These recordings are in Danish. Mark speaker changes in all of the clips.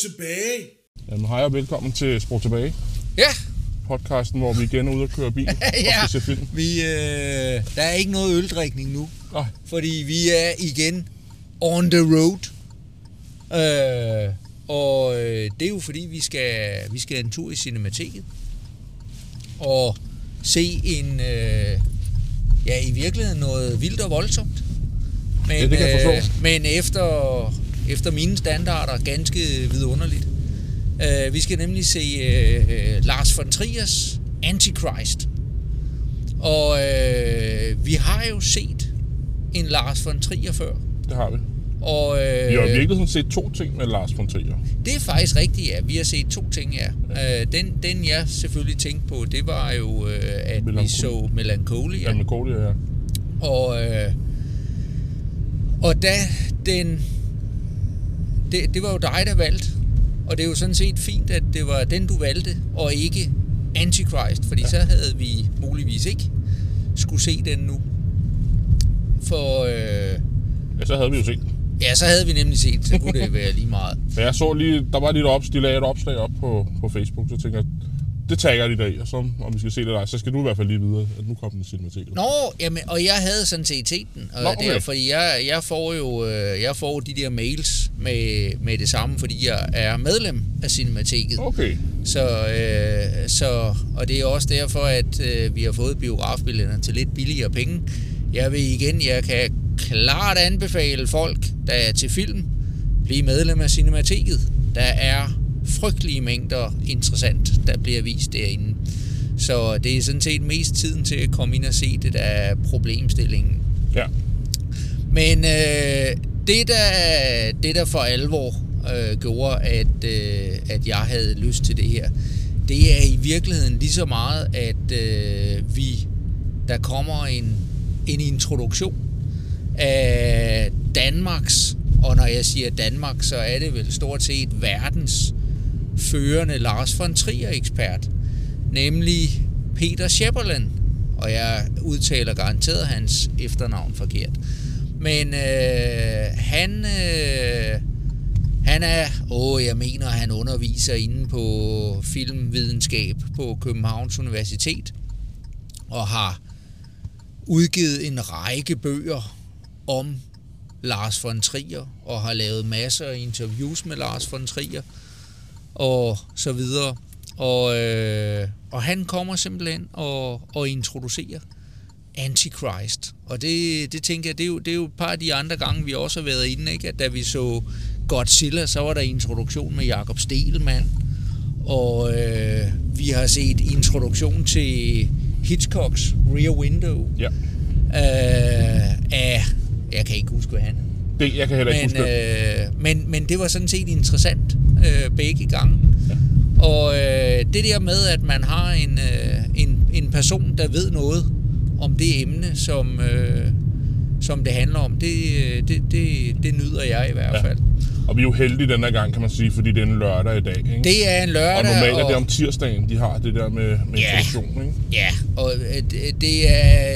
Speaker 1: Tilbage!
Speaker 2: Jamen, hej og velkommen til Sprog Tilbage,
Speaker 3: Ja,
Speaker 2: podcasten, hvor vi igen er ude og køre bil og
Speaker 3: ja.
Speaker 2: skal se film.
Speaker 3: Vi, øh, der er ikke noget øldrikning nu,
Speaker 2: Nej,
Speaker 3: fordi vi er igen on the road. Øh, og øh, det er jo fordi, vi skal, vi skal en tur i Cinemateket og se en, øh, ja i virkeligheden noget vildt og voldsomt. Men,
Speaker 2: Ja, det kan jeg forstå.
Speaker 3: øh, men efter, efter mine standarder ganske vidunderligt. Øh, vi skal nemlig se øh, Lars von Triers Antichrist. Og øh, vi har jo set en Lars von Trier før.
Speaker 2: det har vi.
Speaker 3: Og, øh,
Speaker 2: Vi har i virkeligheden set to ting med Lars von Trier.
Speaker 3: det er faktisk rigtigt, ja. Vi har set to ting, ja. Øh, den, den, jeg selvfølgelig tænkte på, det var jo, øh, at vi
Speaker 2: Melancholy.
Speaker 3: så Melancholia.
Speaker 2: Ja. Med Colia, ja.
Speaker 3: Og, øh, og da den... Det, det var jo dig, der valgte. Og det er jo sådan set fint, at det var den, du valgte, og ikke Antichrist. Fordi ja. så havde vi muligvis ikke skulle se den nu. For øh,
Speaker 2: Ja, så havde vi jo set.
Speaker 3: ja, så havde vi nemlig set, så kunne det være lige meget.
Speaker 2: Men jeg så lige, der var lige et op, de lagde et opslag op på, på Facebook, så tænker jeg, det tagger i dag, og så om vi skal se det der, så skal du i hvert fald lige vide, at nu kommer den cinematik.
Speaker 3: Nå, jamen, og jeg havde sådan set set den. Og
Speaker 2: Nå,
Speaker 3: det er,
Speaker 2: okay.
Speaker 3: fordi jeg, jeg får jo øh, jeg får de der mails med, med det samme, fordi jeg er medlem af Cinemateket.
Speaker 2: Okay.
Speaker 3: Så, øh, så, og det er også derfor, at øh, vi har fået biografbilletter til lidt billigere penge. Jeg vil igen, jeg kan klart anbefale folk, der er til film, blive medlem af Cinemateket. Der er frygtelige mængder interessant, der bliver vist derinde. Så det er sådan set mest tiden til at komme ind og se det, der er problemstillingen.
Speaker 2: Ja.
Speaker 3: Men øh, det, der, det, der for alvor øh, gjorde, at, øh, at jeg havde lyst til det her, det er i virkeligheden lige så meget, at øh, vi der kommer en, en introduktion af Danmarks, og når jeg siger Danmark, så er det vel stort set verdens førende Lars von Trier-ekspert, nemlig Peter Schepperland, og jeg udtaler garanteret hans efternavn forkert. Men øh, han, øh, han er, åh, jeg mener, han underviser inde på filmvidenskab på Københavns Universitet, og har udgivet en række bøger om Lars von Trier, og har lavet masser af interviews med Lars von Trier, og så videre. Og, øh, og han kommer simpelthen og, og introducerer Antichrist. Og det, det tænker jeg, det er, jo, det er jo et par af de andre gange, vi også har været inde, ikke? at da vi så Godzilla, så var der introduktion med Jakob Stelman, og øh, vi har set introduktion til Hitchcocks Rear Window
Speaker 2: Ja.
Speaker 3: øh, af, jeg kan ikke huske, hvad han.
Speaker 2: Det, jeg kan heller ikke
Speaker 3: Men,
Speaker 2: huske det.
Speaker 3: øh, men, men det var sådan set interessant øh, begge gange. Ja. Og øh, det der med, at man har en, øh, en, en person, der ved noget om det emne, som, øh, som det handler om, det, øh, det, det, det nyder jeg i hvert
Speaker 2: Ja. Og vi er jo heldige den her gang, kan man sige, fordi det er en lørdag i dag, ikke?
Speaker 3: Det er en lørdag.
Speaker 2: og normalt er
Speaker 3: og,
Speaker 2: det om tirsdagen, de har det der med, med
Speaker 3: Ja.
Speaker 2: introduktion, ikke?
Speaker 3: Ja, og øh, det- er,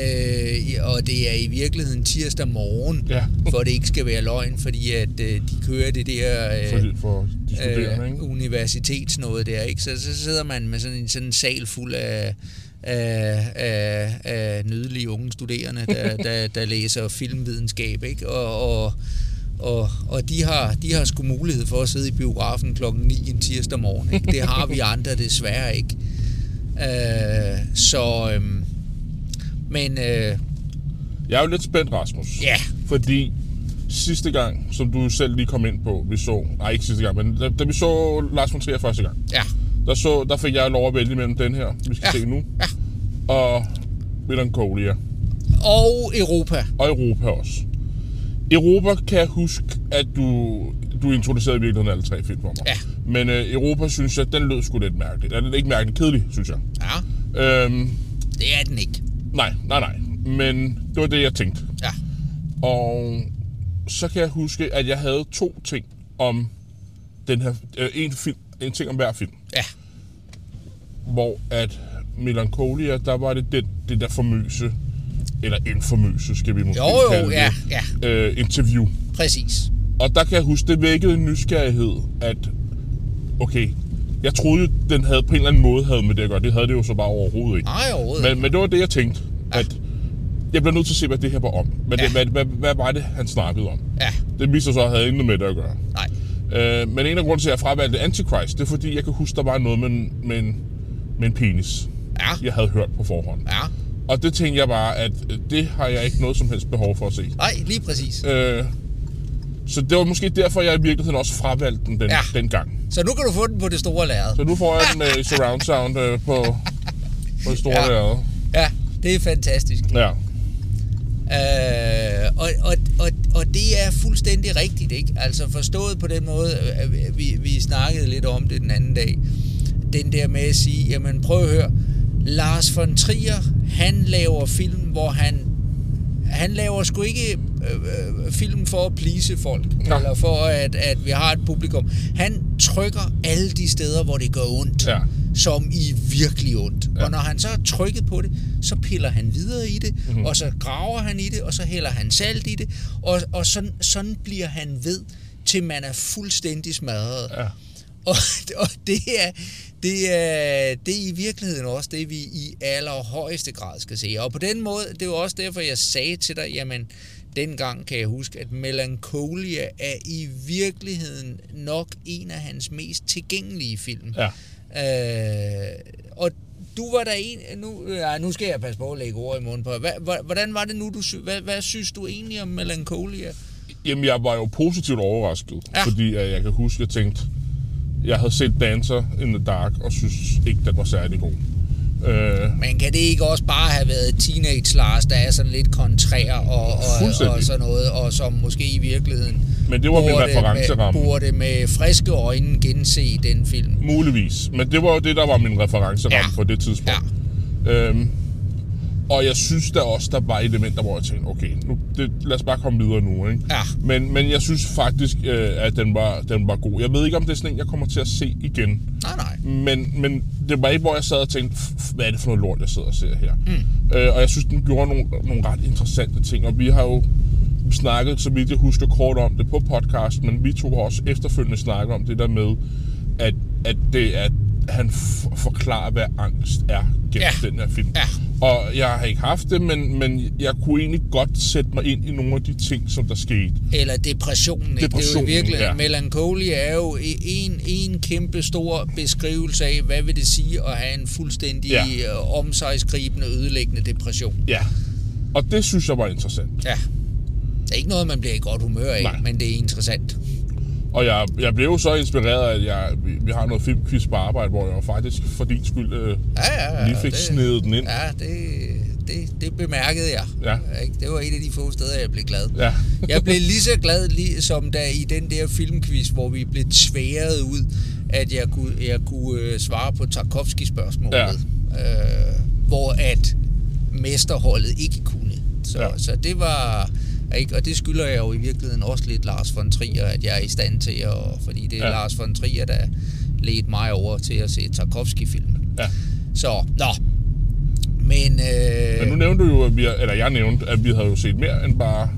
Speaker 3: øh, og det er i virkeligheden tirsdag morgen,
Speaker 2: Ja.
Speaker 3: for det ikke skal være løgn, fordi at øh, de kører det der...
Speaker 2: For, for de studerende,
Speaker 3: øh,
Speaker 2: ikke?
Speaker 3: universitetsnået der, ikke? Så, så sidder man med sådan en sådan en sal fuld af, af, af, af nydelige unge studerende, der, der, der læser filmvidenskab, ikke? Og, og, og, og de, har, de har sgu mulighed for at sidde i biografen klokken 9 en tirsdag morgen, ikke? Det har vi andre desværre ikke. Øh, så, øhm, men øh,
Speaker 2: Jeg er jo lidt spændt, Rasmus.
Speaker 3: ja,
Speaker 2: Fordi sidste gang, som du selv lige kom ind på, vi så... Nej, ikke sidste gang, men da, da vi så Lars von Trier første gang,
Speaker 3: ja,
Speaker 2: der, så, der fik jeg lov at vælge mellem den her, vi skal
Speaker 3: Ja.
Speaker 2: se nu,
Speaker 3: ja.
Speaker 2: og Melancholia.
Speaker 3: Og Europa.
Speaker 2: Og Europa også. Europa kan jeg huske, at du, du introducerede i virkeligheden alle tre film for mig.
Speaker 3: Ja.
Speaker 2: Men øh, Europa, synes jeg, den lød sgu lidt mærkeligt. Den er ikke mærkeligt kedelig, synes jeg.
Speaker 3: Ja,
Speaker 2: Øhm,
Speaker 3: det er den ikke.
Speaker 2: nej, nej, nej. Men det var det, jeg tænkte.
Speaker 3: Ja,
Speaker 2: Og så kan jeg huske, at jeg havde to ting om den her... Øh, en, film, en ting om hver film.
Speaker 3: ja,
Speaker 2: Hvor at Melancholia, der var det den, det der famøse, eller en famøse, skal vi måske
Speaker 3: Jo, jo,
Speaker 2: kalde
Speaker 3: ja,
Speaker 2: det,
Speaker 3: ja.
Speaker 2: Øh, interview.
Speaker 3: præcis.
Speaker 2: Og der kan jeg huske, det vækkede en nysgerrighed, at okay, jeg troede jo, den havde på en eller anden måde havde med det at gøre. Det havde det jo så bare overhovedet ikke.
Speaker 3: Nej, overhovedet
Speaker 2: Men, men det var det, jeg tænkte, at jeg bliver nødt til at se, hvad det her var om. Men
Speaker 3: Ja.
Speaker 2: det, hvad, hvad, hvad var det, han snakkede om?
Speaker 3: Ja,
Speaker 2: Det viser sig så, at havde intet med det at gøre.
Speaker 3: nej.
Speaker 2: Øh, men en af grunden til, at jeg fravalgte Antichrist, det er fordi, jeg kan huske, der var noget med, en- med, en, med en penis,
Speaker 3: Ja,
Speaker 2: jeg havde hørt på forhånd.
Speaker 3: ja.
Speaker 2: Og det tænkte jeg bare, at øh, det har jeg ikke noget som helst behov for at se.
Speaker 3: Nej, lige præcis.
Speaker 2: Øh, så det var måske derfor, jeg i virkeligheden også fravalgte den, den
Speaker 3: Ja.
Speaker 2: dengang.
Speaker 3: Så nu kan du få den på det store lærred.
Speaker 2: Så nu får jeg den med surround sound øh, på, på det store
Speaker 3: Ja.
Speaker 2: ja. lærred.
Speaker 3: Ja, det er fantastisk.
Speaker 2: Ja.
Speaker 3: Øh, og, og, og, og det er fuldstændig rigtigt, ikke? Altså forstået på den måde, øh, vi, vi snakkede lidt om det den anden dag. Den der med at sige, jamen prøv at høre, Lars von Trier, han laver film, hvor han han laver sgu ikke øh, øh, film for at plise folk,
Speaker 2: Nå.
Speaker 3: eller for at, at vi har et publikum. Han trykker alle de steder, hvor det gør ondt,
Speaker 2: Ja.
Speaker 3: som i virkelig ondt.
Speaker 2: Ja.
Speaker 3: Og når han så er trykket på det, så piller han videre i det, mm-hmm. og så graver han i det, og så hælder han salt i det, og, og sådan, sådan bliver han ved, til man er fuldstændig smadret.
Speaker 2: Ja.
Speaker 3: Og, og det, er, det, er, det er i virkeligheden også det, vi i allerhøjeste grad skal se. Og på den måde, det er jo også derfor, jeg sagde til dig, jamen, dengang kan jeg huske, at Melancholia er i virkeligheden nok en af hans mest tilgængelige film.
Speaker 2: Ja.
Speaker 3: Øh, og du var der en... Nu, ja, nu skal jeg passe på at lægge ord i munden på. Hva- hvordan var det nu, du hvad, hvad synes du egentlig om Melancholia?
Speaker 2: Jamen, jeg var jo positivt overrasket,
Speaker 3: Ja.
Speaker 2: fordi at jeg kan huske, at jeg tænkte, jeg havde set Dancer in the Dark, og synes ikke, den var særlig god. Øh,
Speaker 3: Men kan det ikke også bare have været Teenage Lars, der er sådan lidt kontrær og, og, og sådan noget, og som måske i virkeligheden
Speaker 2: Men det var min
Speaker 3: burde
Speaker 2: referenceramme.
Speaker 3: Med, burde med friske øjne gense den film?
Speaker 2: muligvis. Men det var jo det, der var min referenceramme
Speaker 3: ja.
Speaker 2: på det tidspunkt. Ja. Øhm, og jeg synes der også, der var elementer, hvor jeg tænkte, okay, nu, det, lad os bare komme videre nu. Ikke?
Speaker 3: Ja.
Speaker 2: Men, men jeg synes faktisk, øh, at den var, den var god. Jeg ved ikke, om det er sådan en, jeg kommer til at se igen.
Speaker 3: Nej, nej.
Speaker 2: Men, men det var ikke, hvor jeg sad og tænkte, "F- hvad er det for noget lort, jeg sidder og ser her? Mm. Øh, og jeg synes, den gjorde nogle, nogle ret interessante ting. Og vi har jo snakket, så vidt jeg husker, kort om det på podcast, men vi to har også efterfølgende snakket om det der med, at, at det er, han f- forklarer, hvad angst er gennem
Speaker 3: ja.
Speaker 2: den her film.
Speaker 3: Ja.
Speaker 2: Og jeg har ikke haft det, men, men jeg kunne egentlig godt sætte mig ind i nogle af de ting, som der skete.
Speaker 3: Eller depressionen. Ikke? Det er jo virkeligheden,
Speaker 2: ja.
Speaker 3: Melancholia er jo en, en kæmpe stor beskrivelse af, hvad vil det sige at have en fuldstændig
Speaker 2: Ja.
Speaker 3: ja. omsejsgribende, ødelæggende depression.
Speaker 2: Ja. Og det synes jeg var interessant.
Speaker 3: Ja. Det er ikke noget, man bliver i godt humør af,
Speaker 2: Nej.
Speaker 3: men det er interessant.
Speaker 2: Og jeg, jeg blev jo så inspireret, at jeg, vi, vi har noget filmquiz på arbejde, hvor jeg faktisk for din skyld øh,
Speaker 3: Ja, ja, ja.
Speaker 2: lige fik
Speaker 3: det-
Speaker 2: snedet den ind.
Speaker 3: Ja, det, det, det bemærkede jeg.
Speaker 2: Ja.
Speaker 3: Ikke? Det var et af de få steder, jeg blev glad.
Speaker 2: Ja.
Speaker 3: jeg blev lige så glad, lige, som da i den der filmquiz, hvor vi blev tværet ud, at jeg kunne, jeg kunne øh, svare på Tarkovsky-spørgsmålet.
Speaker 2: Ja.
Speaker 3: Øh, hvor at mesterholdet ikke kunne. Så. Ja. så det var... Ikke? Og det skylder jeg jo i virkeligheden også lidt Lars von Trier, at jeg er i stand til at... Fordi det er ja. Lars von Trier, der ledte mig over til at se Tarkovsky-film.
Speaker 2: Ja.
Speaker 3: Så, nå. Men, øh,
Speaker 2: Men nu nævnte du jo, at vi, eller jeg nævnte, at vi havde jo set mere end bare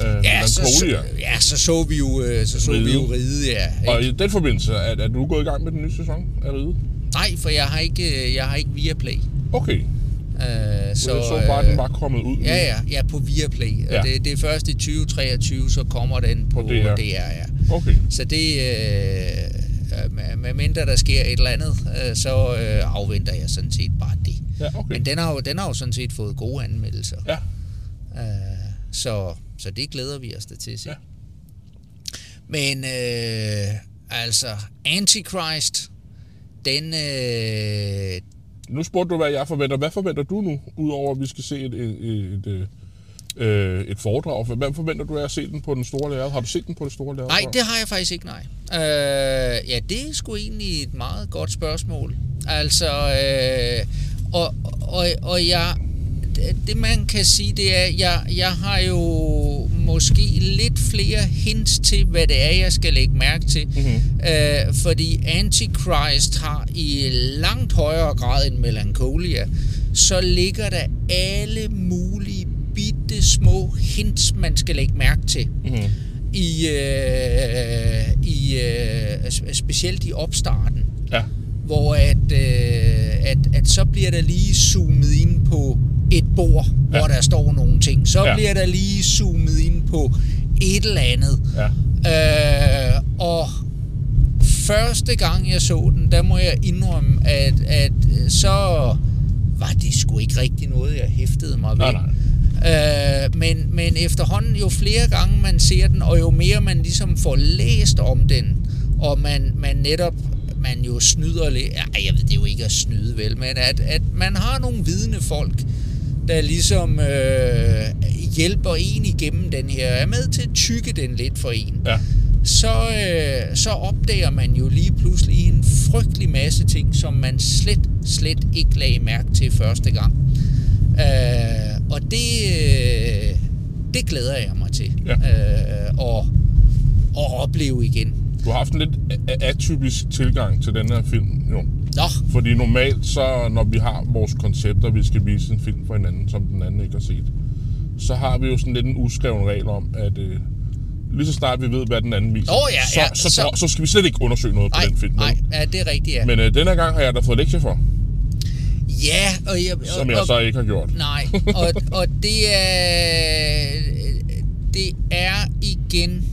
Speaker 2: øh,
Speaker 3: ja, så, ja, så så vi jo, øh, så så vi
Speaker 2: Ride.
Speaker 3: jo ride, ja.
Speaker 2: Og
Speaker 3: Ikke?
Speaker 2: i den forbindelse, er, er du gået i gang med den nye sæson af Ride?
Speaker 3: Nej, for jeg har ikke, øh, jeg har ikke Viaplay.
Speaker 2: Okay,
Speaker 3: Øh,
Speaker 2: så,
Speaker 3: så,
Speaker 2: jeg så bare, at den var kommet ud.
Speaker 3: Ja, ja, ja, på Viaplay. Ja. Det, det er først i 2023, så kommer den på,
Speaker 2: På
Speaker 3: DR.
Speaker 2: DR.
Speaker 3: Ja.
Speaker 2: Okay,
Speaker 3: Så det, øh, med, mindre der sker et eller andet, øh, så øh, afventer jeg sådan set bare det.
Speaker 2: ja, okay.
Speaker 3: Men den har, jo, den har jo sådan set fået gode anmeldelser.
Speaker 2: Ja,
Speaker 3: Øh, så, så det glæder vi os da til at se. Ja. Men øh, altså, Antichrist, den... Øh,
Speaker 2: nu spurgte du, hvad jeg forventer. Hvad forventer du nu, udover at vi skal se et, et, et, et, øh, et foredrag? Hvad forventer du af at se den på den store lærred? Har du set den på det store lærred?
Speaker 3: nej, det har jeg faktisk ikke, nej. Øh, ja, det er sgu egentlig et meget godt spørgsmål. Altså, øh, og, og, og jeg... det- man kan sige, det er, at jeg, jeg har jo måske lidt flere hints til, hvad det er, jeg skal lægge mærke til.
Speaker 2: Mhm.
Speaker 3: Øh, fordi Antichrist har i langt højere grad end Melancholia, så ligger der alle mulige bitte små hints, man skal lægge mærke til.
Speaker 2: Mhm.
Speaker 3: i, øh, i øh, sp- specielt i opstarten,
Speaker 2: Ja.
Speaker 3: Hvor at, øh, at, at så bliver der lige zoomet ind på et bord, ja. hvor der står nogle ting. Så
Speaker 2: Ja.
Speaker 3: bliver der lige zoomet ind på et eller andet.
Speaker 2: Ja.
Speaker 3: Øh, og første gang jeg så den, der må jeg indrømme, at, at øh, så var det sgu ikke rigtig noget, jeg hæftede mig ved.
Speaker 2: Nej, nej.
Speaker 3: Øh, men, men efterhånden, jo flere gange man ser den, og jo mere man ligesom får læst om den, og man, man netop man jo snyder lidt, ja, jeg ved det er jo ikke at snyde vel, men at, at man har nogle vidne folk, der ligesom øh, hjælper en igennem den her, er med til at tykke den lidt for en
Speaker 2: Ja.
Speaker 3: så, øh, så opdager man jo lige pludselig en frygtelig masse ting, som man slet, slet ikke lagde mærke til første gang. Øh, og det, øh, det glæder jeg mig til
Speaker 2: Ja.
Speaker 3: øh, at, at opleve igen.
Speaker 2: Du har haft en lidt atypisk tilgang til den her film, jo.
Speaker 3: Nå,
Speaker 2: Fordi normalt, så når vi har vores koncepter, vi skal vise en film for hinanden, som den anden ikke har set, så har vi jo sådan lidt en uskreven regel om, at øh, lige så snart vi ved, hvad den anden viser,
Speaker 3: Åh, ja,
Speaker 2: så,
Speaker 3: ja,
Speaker 2: så, så,
Speaker 3: så-
Speaker 2: så skal vi slet ikke undersøge noget
Speaker 3: nej,
Speaker 2: på den film.
Speaker 3: nej, ja, det er rigtigt, ja.
Speaker 2: Men øh, denne gang har jeg da fået lektier for,
Speaker 3: ja, og jeg,
Speaker 2: som
Speaker 3: og,
Speaker 2: jeg
Speaker 3: og,
Speaker 2: så ikke har gjort.
Speaker 3: Nej, og, og det er det er igen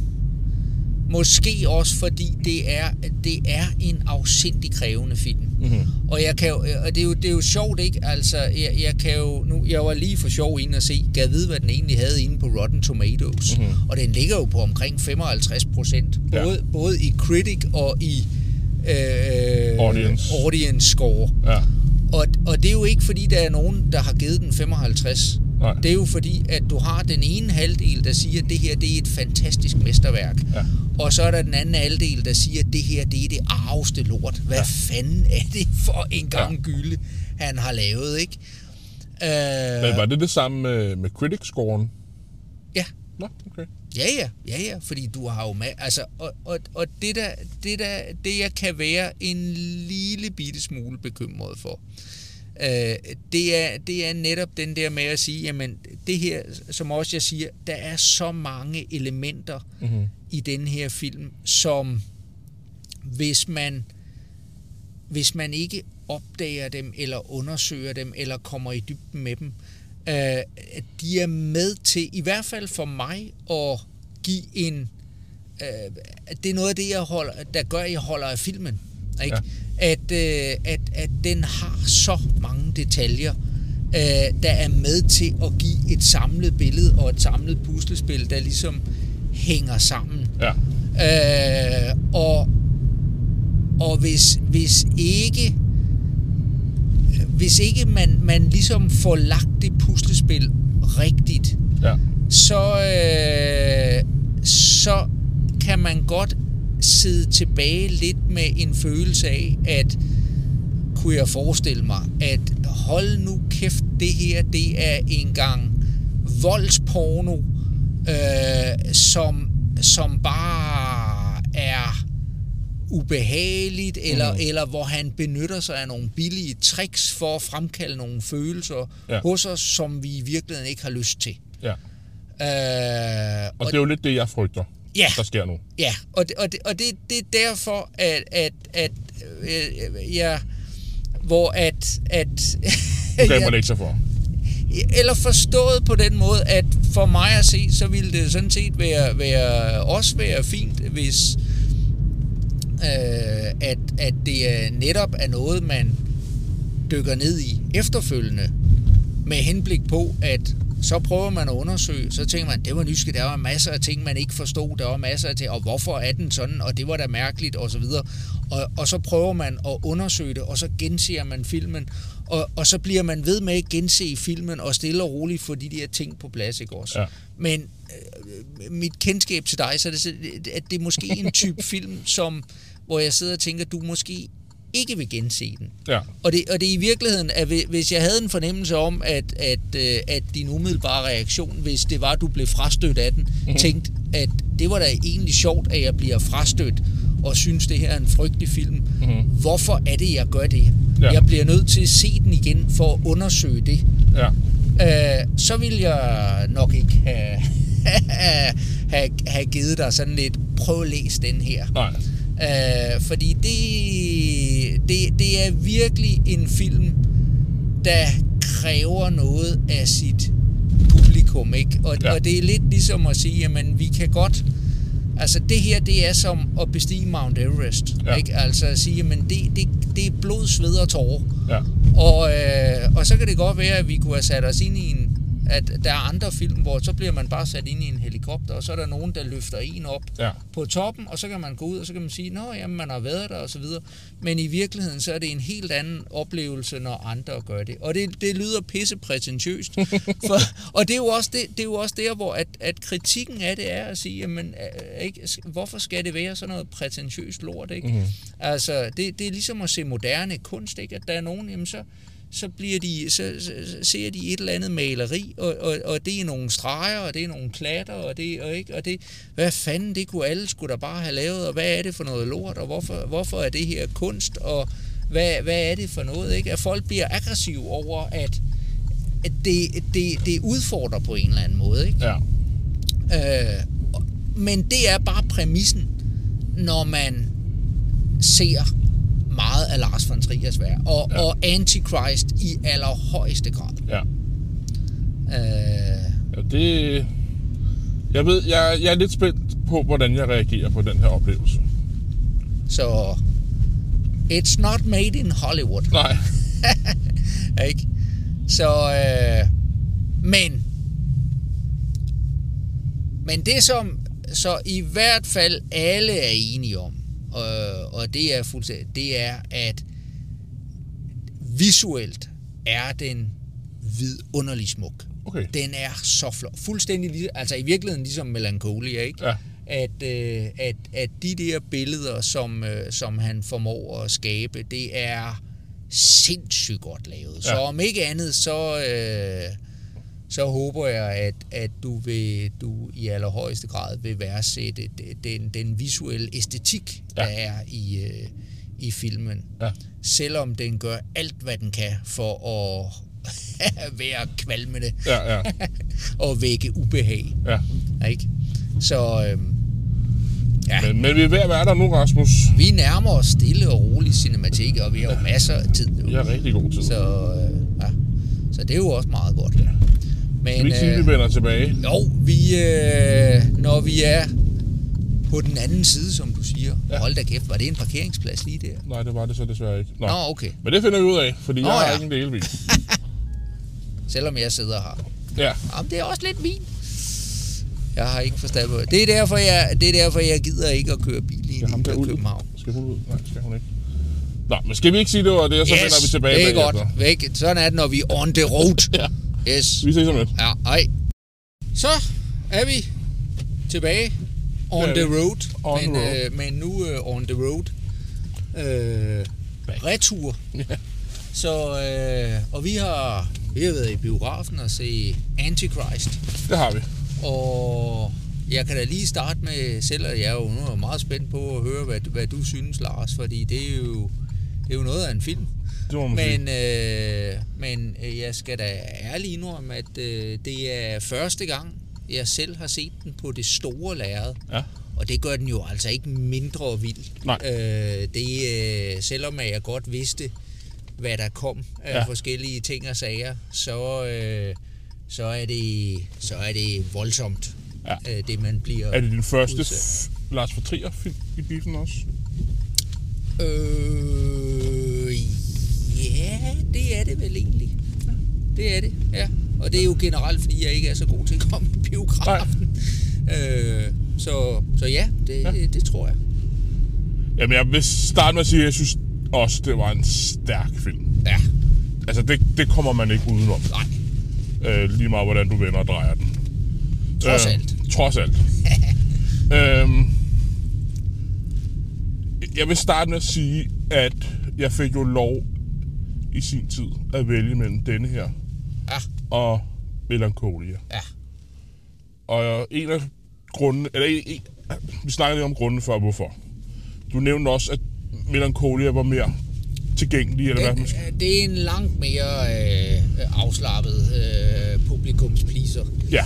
Speaker 3: måske også fordi det er det er en afsindig krævende film.
Speaker 2: Mm-hmm.
Speaker 3: Og jeg kan jo, og det er jo det er jo sjovt ikke, altså jeg, jeg kan jo nu jeg var lige for sjov ind og se, gav vide hvad den egentlig havde inde på Rotten Tomatoes.
Speaker 2: Mhm.
Speaker 3: Og den ligger jo på omkring 55 procent,
Speaker 2: Ja.
Speaker 3: både både i critic og i øh,
Speaker 2: Audience.
Speaker 3: audience score.
Speaker 2: Ja,
Speaker 3: Og, og det er jo ikke fordi, der er nogen, der har givet den 55.
Speaker 2: nej.
Speaker 3: Det er jo fordi, at du har den ene halvdel, der siger, at det her det er et fantastisk mesterværk.
Speaker 2: Ja.
Speaker 3: Og så er der den anden halvdel, der siger, at det her det er det arveste lort. Hvad ja. fanden er det for en gang ja. gylde, han har lavet, ikke? Øh,
Speaker 2: Men var det det samme med, med critic-scoren?
Speaker 3: ja,
Speaker 2: Nå, okay.
Speaker 3: Ja, ja, ja, ja, fordi du har jo med, altså, og, og, og det, der, det, der, det jeg kan være en lille bitte smule bekymret for, øh, det, er, det er netop den der med at sige, jamen, det her, som også jeg siger, der er så mange elementer
Speaker 2: Mm-hmm.
Speaker 3: i den her film, som hvis man, hvis man ikke opdager dem, eller undersøger dem, eller kommer i dybden med dem, øh, at de er med til, i hvert fald for mig, at give en... Øh, det er noget af det, jeg holder, der gør, at jeg holder af filmen. Ikke?
Speaker 2: Ja.
Speaker 3: At, øh, at, at den har så mange detaljer, øh, der er med til at give et samlet billede og et samlet puslespil, der ligesom hænger sammen.
Speaker 2: Ja,
Speaker 3: Øh, og og hvis, hvis ikke hvis ikke man, man ligesom får lagt det puslespil rigtigt,
Speaker 2: ja.
Speaker 3: så, øh, så kan man godt sidde tilbage lidt med en følelse af, at kunne jeg forestille mig, at hold nu kæft, det her, det er en gang voldsporno, øh, som, som bare er ubehageligt, eller,
Speaker 2: Mhm.
Speaker 3: eller hvor han benytter sig af nogle billige tricks for at fremkalde nogle følelser
Speaker 2: Ja.
Speaker 3: hos os, som vi i virkeligheden ikke har lyst til.
Speaker 2: ja.
Speaker 3: Øh,
Speaker 2: Og det er jo lidt det, jeg frygter,
Speaker 3: Ja.
Speaker 2: der sker nu.
Speaker 3: Ja, og det, og det, og det, det er derfor, at, at, at øh, jeg, hvor at, at
Speaker 2: gav
Speaker 3: jeg-
Speaker 2: mig lektier for.
Speaker 3: eller forstået på den måde, at for mig at se, så ville det sådan set være, være også være fint, hvis øh, at, at det er netop er noget, man dykker ned i efterfølgende, med henblik på, at så prøver man at undersøge, så tænker man, det var nysgerrig, der var masser af ting, man ikke forstod, der var masser af ting, og hvorfor er den sådan, og det var da mærkeligt, og så videre. Og, og så prøver man at undersøge det, og så genser man filmen, og, og så bliver man ved med at gense filmen, og stille og roligt få de der ting på plads, ikke også?
Speaker 2: Ja.
Speaker 3: Men øh, mit kendskab til dig, så er det, at det er måske en type film, som, hvor jeg sidder og tænker, du måske ikke vil gense den.
Speaker 2: Ja,
Speaker 3: Og det, og det er i virkeligheden, at hvi- hvis jeg havde en fornemmelse om, at, at, øh, at din umiddelbare reaktion, hvis det var, at du blev frastødt af den, mm-hmm. tænkte, at det var da egentlig sjovt, at jeg bliver frastødt, og synes, det her er en frygtelig film. Mm-hmm. Hvorfor er det, jeg gør det?
Speaker 2: Ja.
Speaker 3: Jeg bliver nødt til at se den igen, for at undersøge det.
Speaker 2: ja.
Speaker 3: Øh, så vil jeg nok ikke have, have, have givet dig sådan lidt, prøv at læse den her.
Speaker 2: Nej.
Speaker 3: Øh, fordi det, det, det er virkelig en film, der kræver noget af sit publikum, ikke? Og,
Speaker 2: Ja.
Speaker 3: og det er lidt ligesom at sige, jamen vi kan godt... Altså det her, det er som at bestige Mount Everest,
Speaker 2: Ja.
Speaker 3: ja. ikke? Altså at sige, jamen det, det, det er blod, sved og tårer.
Speaker 2: Ja.
Speaker 3: Og, øh, og så kan det godt være, at vi kunne have sat os ind i en... At der er andre film, hvor så bliver man bare sat ind i en helikopter, og så er der nogen, der løfter en op
Speaker 2: Ja.
Speaker 3: på toppen, og så kan man gå ud, og så kan man sige, nå, jamen, man har været der, og så videre. Men i virkeligheden, så er det en helt anden oplevelse, når andre gør det. Og det, det lyder pisse prætentiøst. For, og det er, jo også det, det er jo også der, hvor at, at kritikken af det er at sige, jamen, øh, ikke, hvorfor skal det være sådan noget prætentiøst lort, ikke? Mm-hmm. Altså, det, det er ligesom at se moderne kunst, ikke? At der er nogen, jamen, så, så, bliver de, så, så, ser de et eller andet maleri, og, og, og det er nogle streger, og det er nogle klatter, og det, og ikke, og det, hvad fanden, det kunne alle skulle da bare have lavet, og hvad er det for noget lort, og hvorfor, hvorfor er det her kunst, og hvad, hvad er det for noget, ikke? At folk bliver aggressive over, at, at det, det, det udfordrer på en eller anden måde, ikke?
Speaker 2: Ja.
Speaker 3: Øh, men det er bare præmissen, når man ser meget af Lars von Triers værk, og,
Speaker 2: ja.
Speaker 3: og Antichrist i allerhøjeste grad.
Speaker 2: Ja.
Speaker 3: Øh,
Speaker 2: ja det... Jeg ved, jeg, jeg er lidt spændt på, hvordan jeg reagerer på den her oplevelse.
Speaker 3: så it's not made in Hollywood,
Speaker 2: Nej.
Speaker 3: ikke? Så, øh, men, men det som så i hvert fald alle er enige om, øh, og det er fuldstændig, det er, at visuelt er den vidunderlig smuk.
Speaker 2: Okay.
Speaker 3: Den er så flot. Fuldstændig, altså i virkeligheden ligesom Melancholia, ikke?
Speaker 2: Ja.
Speaker 3: At, øh, at, at de der billeder, som, øh, som han formår at skabe, det er sindssygt godt lavet. Så
Speaker 2: Ja.
Speaker 3: om ikke andet, så, øh, så håber jeg, at, at du, vil, du i allerhøjeste grad vil værdsætte den, den visuelle æstetik, der
Speaker 2: Ja.
Speaker 3: er i, øh, i filmen.
Speaker 2: Ja.
Speaker 3: Selvom den gør alt, hvad den kan for at være kvalmende
Speaker 2: Ja, ja.
Speaker 3: og vække ubehag.
Speaker 2: ja.
Speaker 3: Ikke? Så øhm, ja,
Speaker 2: Men, men vi er ved at være der nu, Rasmus.
Speaker 3: vi nærmer os stille og roligt cinematik, og vi har jo masser af tid nu.
Speaker 2: Vi har rigtig god tid.
Speaker 3: Så, øh, ja. så det er jo også meget godt. Men,
Speaker 2: Skal vi ikke sige,
Speaker 3: øh,
Speaker 2: vi vender tilbage?
Speaker 3: jo, vi, øh, når vi er på den anden side, som du siger.
Speaker 2: Ja.
Speaker 3: Hold da kæft, var det en parkeringsplads lige der?
Speaker 2: Nej, det var det så desværre ikke. Nå.
Speaker 3: Nå, okay.
Speaker 2: Men det finder vi ud af, fordi
Speaker 3: Nå,
Speaker 2: jeg har
Speaker 3: ja.
Speaker 2: ikke en delbil.
Speaker 3: Selvom jeg sidder her.
Speaker 2: Ja.
Speaker 3: Jamen, det er også lidt min. Jeg har ikke forstand på det. Det er derfor, jeg, det er derfor, jeg gider ikke at køre bil i
Speaker 2: ham der ud?
Speaker 3: København.
Speaker 2: Skal hun ud? Nej, skal hun ikke. Nå, men skal vi ikke sige det var det, og så yes, vender vi tilbage
Speaker 3: det er
Speaker 2: bagefter?
Speaker 3: godt. Væk. Sådan er det, når vi er on the road.
Speaker 2: Ja.
Speaker 3: Yes.
Speaker 2: Vi ses om lidt.
Speaker 3: Ja, ej. Så er vi tilbage on the road.
Speaker 2: On
Speaker 3: men,
Speaker 2: the road.
Speaker 3: Øh, men nu uh, on the road. Øh, retur. Så, øh, og vi har, vi har været i biografen og se Antichrist.
Speaker 2: Det har vi.
Speaker 3: Og jeg kan da lige starte med selv, at jeg er jo nu er meget spændt på at høre, hvad, hvad du synes, Lars, fordi det er jo, det er jo noget af en film.
Speaker 2: Det må man.
Speaker 3: Men, øh, men øh, jeg skal da ærligt indrømme, at øh, det er første gang, jeg selv har set den på det store lærred.
Speaker 2: Ja.
Speaker 3: Og det gør den jo altså ikke mindre vild.
Speaker 2: Nej.
Speaker 3: Øh, det, øh, selvom jeg godt vidste, hvad der kom af
Speaker 2: Ja.
Speaker 3: forskellige ting og sager, så, øh, så, er, det, så er det voldsomt,
Speaker 2: Ja.
Speaker 3: øh, det man bliver
Speaker 2: Er det din første Lars von Trier film i biffen også?
Speaker 3: Øh, ja, det er det vel egentlig. Det er det, ja. Og det er jo generelt, fordi jeg ikke er så god til at komme i biografen. Øh, så, så ja, det,
Speaker 2: Ja.
Speaker 3: det tror jeg.
Speaker 2: Jamen, jeg vil starte med at sige, at jeg synes også, det var en stærk film.
Speaker 3: Ja,
Speaker 2: Altså, det, det kommer man ikke udenom.
Speaker 3: nej,
Speaker 2: Øh, lige meget, hvordan du vender og drejer den.
Speaker 3: trods
Speaker 2: Øh,
Speaker 3: alt.
Speaker 2: Trods alt. øhm, jeg vil starte med at sige, at jeg fik jo lov i sin tid at vælge mellem denne her
Speaker 3: Ja,
Speaker 2: og Melancholia.
Speaker 3: ja,
Speaker 2: Og en af grundene, eller en, en, vi snakkede lidt om grunden for, hvorfor. Du nævnte også, at Melancholia var mere tilgængelig, eller hvad
Speaker 3: øh, det er en langt mere øh, afslappet øh, publikumspleaser.
Speaker 2: Ja.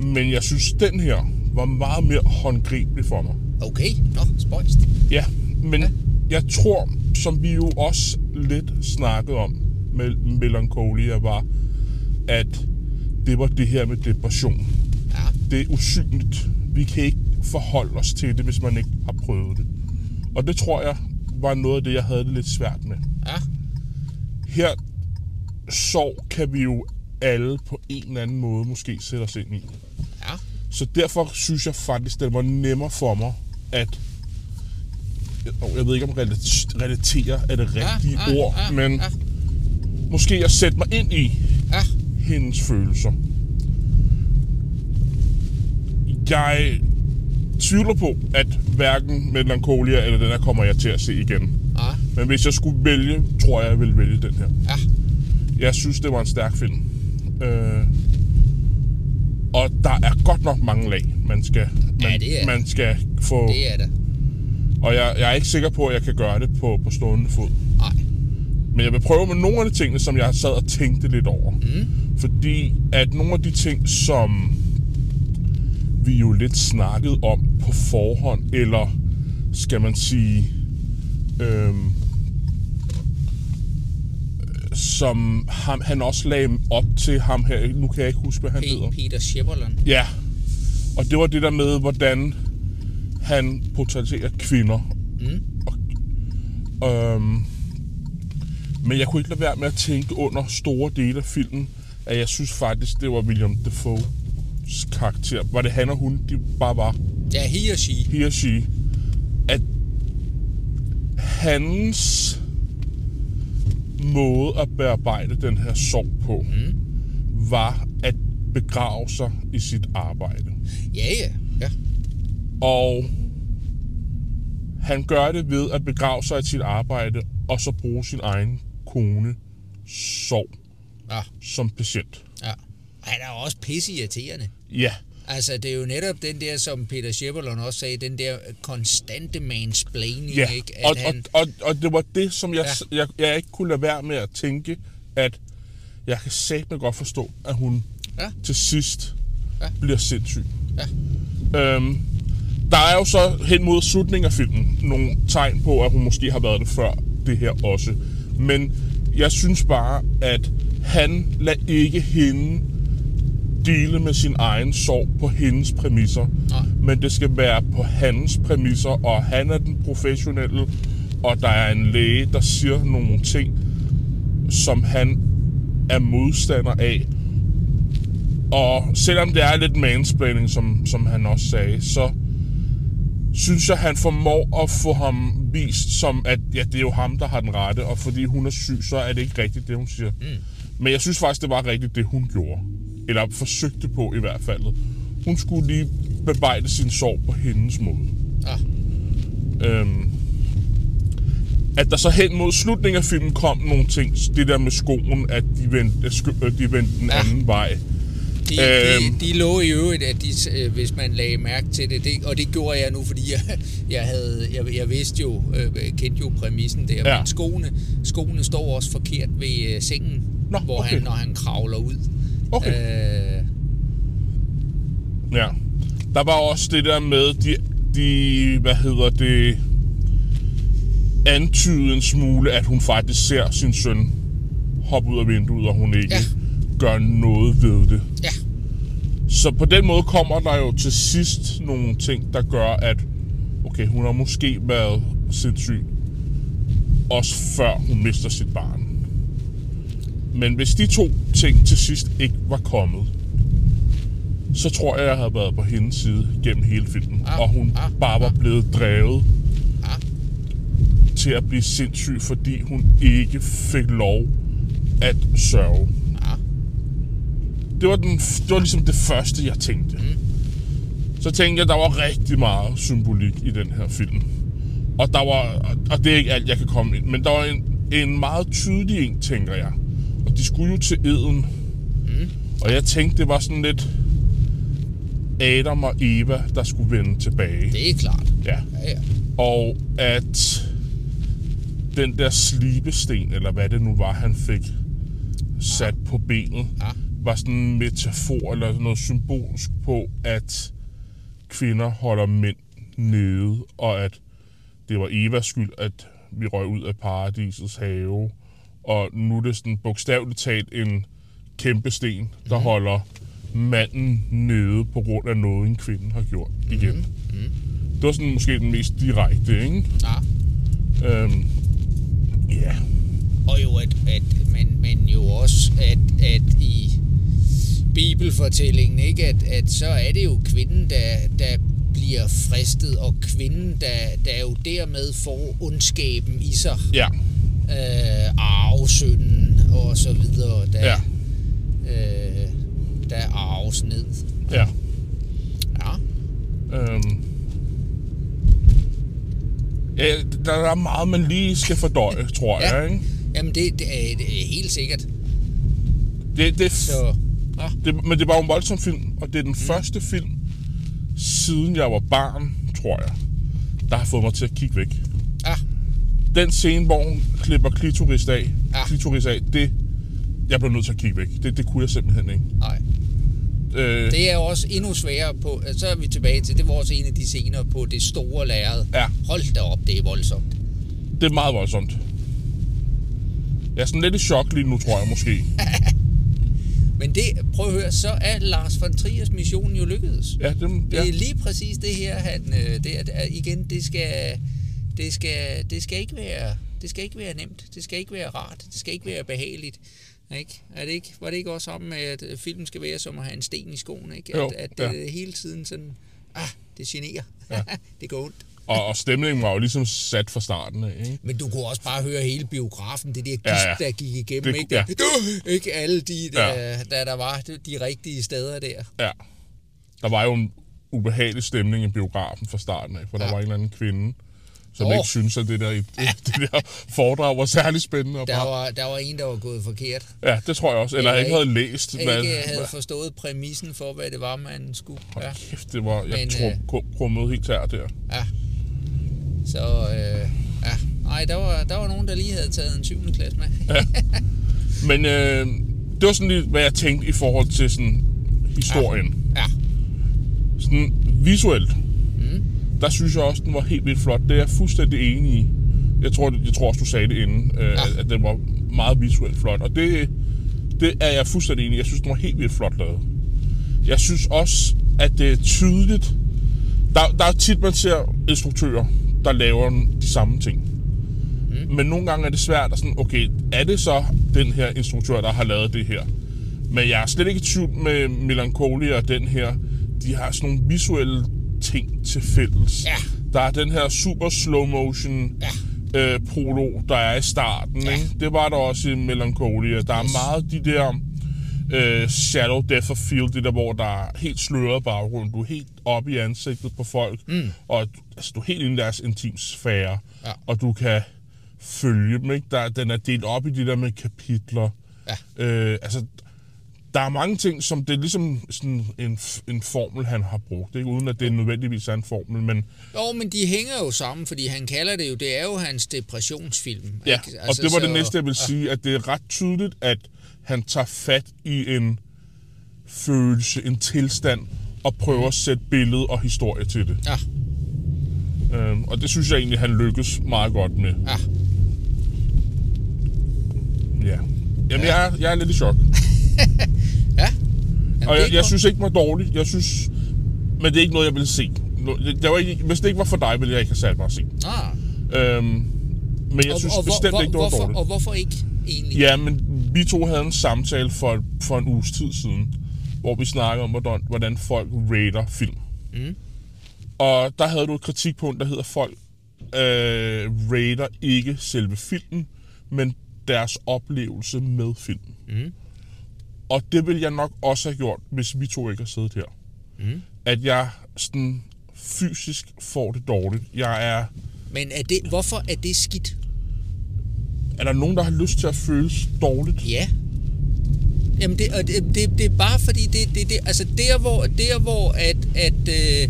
Speaker 2: Men jeg synes, den her var meget mere håndgribelig for mig.
Speaker 3: Okay, nå, spøjst.
Speaker 2: Ja, men ja. Jeg tror, som vi jo også lidt snakkede om med Melancholia, var, at det var det her med depression.
Speaker 3: Ja,
Speaker 2: Det er usynligt. Vi kan ikke forholde os til det, hvis man ikke har prøvet det. Og det tror jeg var noget af det, jeg havde det lidt svært med.
Speaker 3: ja,
Speaker 2: Her sorg kan vi jo alle på en eller anden måde måske sætte os ind i.
Speaker 3: ja.
Speaker 2: Så derfor synes jeg faktisk, det var nemmere for mig at... Jeg, ved ikke, om relat- relatere er det rigtige
Speaker 3: ja,
Speaker 2: ord,
Speaker 3: ja,
Speaker 2: men
Speaker 3: ja.
Speaker 2: måske at sætte mig ind i
Speaker 3: Ja,
Speaker 2: hendes følelser. Jeg tvivler på, at hverken Melancholia eller den her kommer jeg til at se igen.
Speaker 3: ja,
Speaker 2: Men hvis jeg skulle vælge, tror jeg, jeg vil vælge den her.
Speaker 3: ja.
Speaker 2: Jeg synes, det var en stærk film. Øh, og der er godt nok mange lag, man skal, man,
Speaker 3: Ja, det er-
Speaker 2: man skal få.
Speaker 3: Det er det.
Speaker 2: Og jeg, jeg er ikke sikker på, at jeg kan gøre det på, på stående fod.
Speaker 3: Nej.
Speaker 2: Men jeg vil prøve med nogle af de tingene, som jeg sad og tænkte lidt over. Mm. Fordi at nogle af de ting, som vi jo lidt snakkede om på forhånd, eller skal man sige, øhm, som ham, han også lagde op til ham her. Nu kan jeg ikke huske, hvad han hedder.
Speaker 3: P- Peter Shepperland.
Speaker 2: Ja, og det var det der med, hvordan han portrætterer kvinder.
Speaker 3: Mm.
Speaker 2: Og, øhm, men jeg kunne ikke lade være med at tænke under store dele af filmen, at jeg synes faktisk, det var William Defoe's karakter. Var det han og hun, de bare var?
Speaker 3: Ja, he or she.
Speaker 2: He og she. At hans måde at bearbejde den her sorg på, mm. var at begrave sig i sit arbejde.
Speaker 3: Ja, ja. Ja,
Speaker 2: Og han gør det ved at begrave sig i sit arbejde, og så bruge sin egen kone sorg
Speaker 3: ja,
Speaker 2: som patient.
Speaker 3: ja. Han er også pisse irriterende.
Speaker 2: Ja,
Speaker 3: Altså, det er jo netop den der, som Peter Shepperland også sagde, den der konstante mansplaining,
Speaker 2: ja.
Speaker 3: ikke? At
Speaker 2: Og,
Speaker 3: han,
Speaker 2: og, og, og det var det, som jeg,
Speaker 3: Ja.
Speaker 2: jeg, jeg ikke kunne lade være med at tænke, at jeg kan satme godt forstå, at hun
Speaker 3: Ja.
Speaker 2: til sidst
Speaker 3: Ja.
Speaker 2: bliver sindssyg.
Speaker 3: Ja.
Speaker 2: Øhm, der er jo så hen mod slutningen af filmen nogle tegn på, at hun måske har været det før det her også. Men jeg synes bare, at han lader ikke hende dele med sin egen sorg på hendes præmisser.
Speaker 3: Nej.
Speaker 2: Men det skal være på hans præmisser, og han er den professionelle, og der er en læge, der siger nogle ting, som han er modstander af. Og selvom det er lidt mansplaining, som, som han også sagde, så synes jeg, han formår at få ham vist som, at ja, det er jo ham, der har den rette, og fordi hun er syg, så er det ikke rigtigt, det hun siger. Mm. Men jeg synes faktisk, det var rigtigt, det hun gjorde. Eller forsøgte på i hvert fald. Hun skulle lige bearbejde sin sorg på hendes måde.
Speaker 3: ja,
Speaker 2: Øhm, at der så hen mod slutningen af filmen kom nogle ting, det der med skoen, at de vendte, øh, de vendte den anden vej.
Speaker 3: De,
Speaker 2: Øhm.
Speaker 3: de, de lå i øvrigt, at de, øh, hvis man lagde mærke til det, det, og det gjorde jeg nu, fordi jeg, jeg, havde, jeg, jeg vidste jo, øh, kendte jo præmissen der,
Speaker 2: Ja.
Speaker 3: men skoene, skoene står også forkert ved øh, sengen,
Speaker 2: Nå,
Speaker 3: hvor
Speaker 2: okay.
Speaker 3: han, når han kravler ud.
Speaker 2: Okay.
Speaker 3: Øh,
Speaker 2: Ja. Der var også det der med, de, de hvad hedder det, antyde en smule, at hun faktisk ser sin søn hoppe ud af vinduet, og hun ikke
Speaker 3: Ja.
Speaker 2: Gør noget ved det.
Speaker 3: ja,
Speaker 2: Så på den måde kommer der jo til sidst nogle ting, der gør, at okay, hun har måske været sindssyg, også før hun mister sit barn. Men hvis de to ting til sidst ikke var kommet, så tror jeg, jeg havde været på hendes side gennem hele filmen.
Speaker 3: Ah,
Speaker 2: og hun
Speaker 3: ah,
Speaker 2: bare var
Speaker 3: ah.
Speaker 2: blevet drevet
Speaker 3: ah,
Speaker 2: til at blive sindssyg, fordi hun ikke fik lov at sørge.
Speaker 3: Ah,
Speaker 2: Det var, den, det var ligesom det første, jeg tænkte. Mm. Så tænkte jeg, der var rigtig meget symbolik i den her film. Og der var, og det er ikke alt, jeg kan komme ind, men der var en, en meget tydelig en, tænker jeg. Og de skulle jo til Eden. Mm. Og jeg tænkte, det var sådan lidt Adam og Eva, der skulle vende tilbage.
Speaker 3: det er klart.
Speaker 2: Ja.
Speaker 3: Ja, ja.
Speaker 2: Og at den der slibesten, eller hvad det nu var, han fik sat på benet,
Speaker 3: Ja.
Speaker 2: Var sådan en metafor eller noget symbolsk på, at kvinder holder mænd nede, og at det var Evas skyld, at vi røg ud af paradisets have. Og nu er det sådan bogstaveligt talt en kæmpe sten, der mm. holder manden nede på grund af noget, en kvinde har gjort igen. Mm. Mm. Det var sådan måske den mest direkte, ikke?
Speaker 3: Ja.
Speaker 2: Øhm, ja.
Speaker 3: Og jo, at, at, men, men jo også, at, at i bibelfortællingen, ikke, at, at så er det jo kvinden, der, der bliver fristet, og kvinden, der, der jo dermed får ondskaben i sig.
Speaker 2: Ja.
Speaker 3: Øh, arvesynden og så videre, der,
Speaker 2: Ja.
Speaker 3: øh, der arves ned.
Speaker 2: Ja.
Speaker 3: Ja.
Speaker 2: Øhm. Ja, der der er meget, man lige skal fordøje, tror
Speaker 3: Ja.
Speaker 2: jeg, ikke?
Speaker 3: Jamen, det, det, er, det er helt sikkert.
Speaker 2: Det, det,
Speaker 3: Så, ja.
Speaker 2: det, men det var jo en voldsom film, og det er den mm. første film, siden jeg var barn, tror jeg, der har fået mig til at kigge væk.
Speaker 3: Ja.
Speaker 2: Den scene, hvor hun klipper klitoris af,
Speaker 3: Ja.
Speaker 2: klitoris af, det, jeg blev nødt til at kigge væk. Det, det kunne jeg simpelthen ikke.
Speaker 3: Nej.
Speaker 2: Øh,
Speaker 3: Det er også endnu sværere på, så er vi tilbage til, det var også en af de scener på det store lærred.
Speaker 2: Ja.
Speaker 3: Hold da op, det er voldsomt.
Speaker 2: det er meget voldsomt. Jeg er sådan lidt i chok lige nu, tror jeg måske.
Speaker 3: Men det, prøv at høre, så er Lars von Triers mission jo lykkedes.
Speaker 2: Ja, det,
Speaker 3: Det
Speaker 2: ja.
Speaker 3: er lige præcis det her, han, øh, det er, det er, igen, det skal, det skal, det skal ikke være, det skal ikke være nemt, det skal ikke være rart, det skal ikke være behageligt. Ikke? Er det ikke, var det ikke også om, at øh, filmen skal være som at have en sten i skoen? Ikke?
Speaker 2: Jo,
Speaker 3: at, at
Speaker 2: ja.
Speaker 3: det hele tiden sådan, ah, det generer,
Speaker 2: Ja.
Speaker 3: det går ondt.
Speaker 2: Og, og stemningen var jo ligesom sat fra starten af, ikke?
Speaker 3: Men du kunne også bare høre hele biografen, det der gisp,
Speaker 2: Ja,
Speaker 3: ja, der gik igennem,
Speaker 2: Det-
Speaker 3: ikke?
Speaker 2: ja.
Speaker 3: Der, ikke alle de, der,
Speaker 2: Ja.
Speaker 3: der, der var de rigtige steder der.
Speaker 2: Ja. Der var jo en ubehagelig stemning i biografen fra starten af, for der
Speaker 3: Ja.
Speaker 2: var en eller anden kvinde, som
Speaker 3: Åh.
Speaker 2: ikke syntes, at det der, det, det der foredrag var særlig spændende. Og
Speaker 3: Der var, der var en, der var gået forkert.
Speaker 2: ja, det tror jeg også. Eller
Speaker 3: Eller
Speaker 2: ikke havde læst.
Speaker 3: Ikke havde forstået præmissen for, hvad det var, man skulle. Ja.
Speaker 2: Kæft, det var, jeg
Speaker 3: Men,
Speaker 2: tror,
Speaker 3: øh,
Speaker 2: krum- krummede helt tær der.
Speaker 3: ja. Så, øh, ja. Nej, der var, der var nogen, der lige havde taget en 7. klasse med. Ja.
Speaker 2: Men øh, det var sådan lidt, hvad jeg tænkte i forhold til sådan historien.
Speaker 3: ja.
Speaker 2: Sådan visuelt, mm. der synes jeg også, den var helt vildt flot. Det er jeg fuldstændig enig i. Jeg tror, jeg tror også, du sagde det inden, øh,
Speaker 3: Ja.
Speaker 2: at den var meget visuelt flot. Og det, det er jeg fuldstændig enig i. Jeg synes, den var helt vildt flot lavet. Jeg synes også, at det er tydeligt. Der, der er tit, man ser instruktører, der laver de samme ting. Mm. Men nogle gange er det svært at sådan, okay, er det så den her instruktør, der har lavet det her? Men jeg er slet ikke i tvivl med Melancholia og den her. De har sådan nogle visuelle ting til fælles.
Speaker 3: Ja.
Speaker 2: Der er den her super slow motion
Speaker 3: Ja.
Speaker 2: øh, prolog, der er i starten.
Speaker 3: Ja.
Speaker 2: Ikke? Det var der også i Melancholia. Der er meget de der øh, shadow depth of field, det der, hvor der er helt sløret baggrund. Du er helt oppe i ansigtet på folk, mm. og altså, du er helt inde i deres intimsfære,
Speaker 3: Ja.
Speaker 2: og du kan følge dem. Ikke? Der, den er delt op i de der med kapitler.
Speaker 3: Ja.
Speaker 2: Øh, altså, der er mange ting, som det er ligesom sådan en, en formel, han har brugt. Ikke? Uden at det nødvendigvis er en formel, men
Speaker 3: Jo, men de hænger jo sammen, fordi han kalder det jo, det er jo hans depressionsfilm.
Speaker 2: Ja,
Speaker 3: ikke?
Speaker 2: altså, og det var det næste, jeg vil sige, at det er ret tydeligt, at han tager fat i en følelse, en tilstand, og prøver at sætte billede og historie til det.
Speaker 3: Ja,
Speaker 2: Øhm, og det synes jeg egentlig, han lykkes meget godt med.
Speaker 3: ja.
Speaker 2: Ja. Jamen, jeg, er, jeg er lidt i chok. Og jeg, jeg synes ikke, den var dårlig. Jeg synes... Men det er ikke noget, jeg vil se. Det var ikke, hvis det ikke var for dig, ville jeg ikke have sat mig at se.
Speaker 3: Ah.
Speaker 2: Øhm, men jeg synes
Speaker 3: og,
Speaker 2: bestemt
Speaker 3: hvor,
Speaker 2: ikke, det var
Speaker 3: hvorfor,
Speaker 2: dårligt.
Speaker 3: Og hvorfor ikke egentlig?
Speaker 2: Ja, men vi to havde en samtale for, for en uges tid siden, hvor vi snakkede om, hvordan, hvordan folk rater film. Mm. Og der havde du et kritikpunkt, der hedder, folk øh, rater ikke selve filmen, men deres oplevelse med filmen. Mm. Og det vil jeg nok også have gjort, hvis vi to ikke har siddet her. Mm. At jeg sådan fysisk får det dårligt. Jeg er...
Speaker 3: Men er det, hvorfor er det skidt?
Speaker 2: Er der nogen, der har lyst til at føles dårligt?
Speaker 3: Ja. Jamen det, og det, det, det er bare fordi, det, det, det, altså der hvor, der, hvor at, at øh,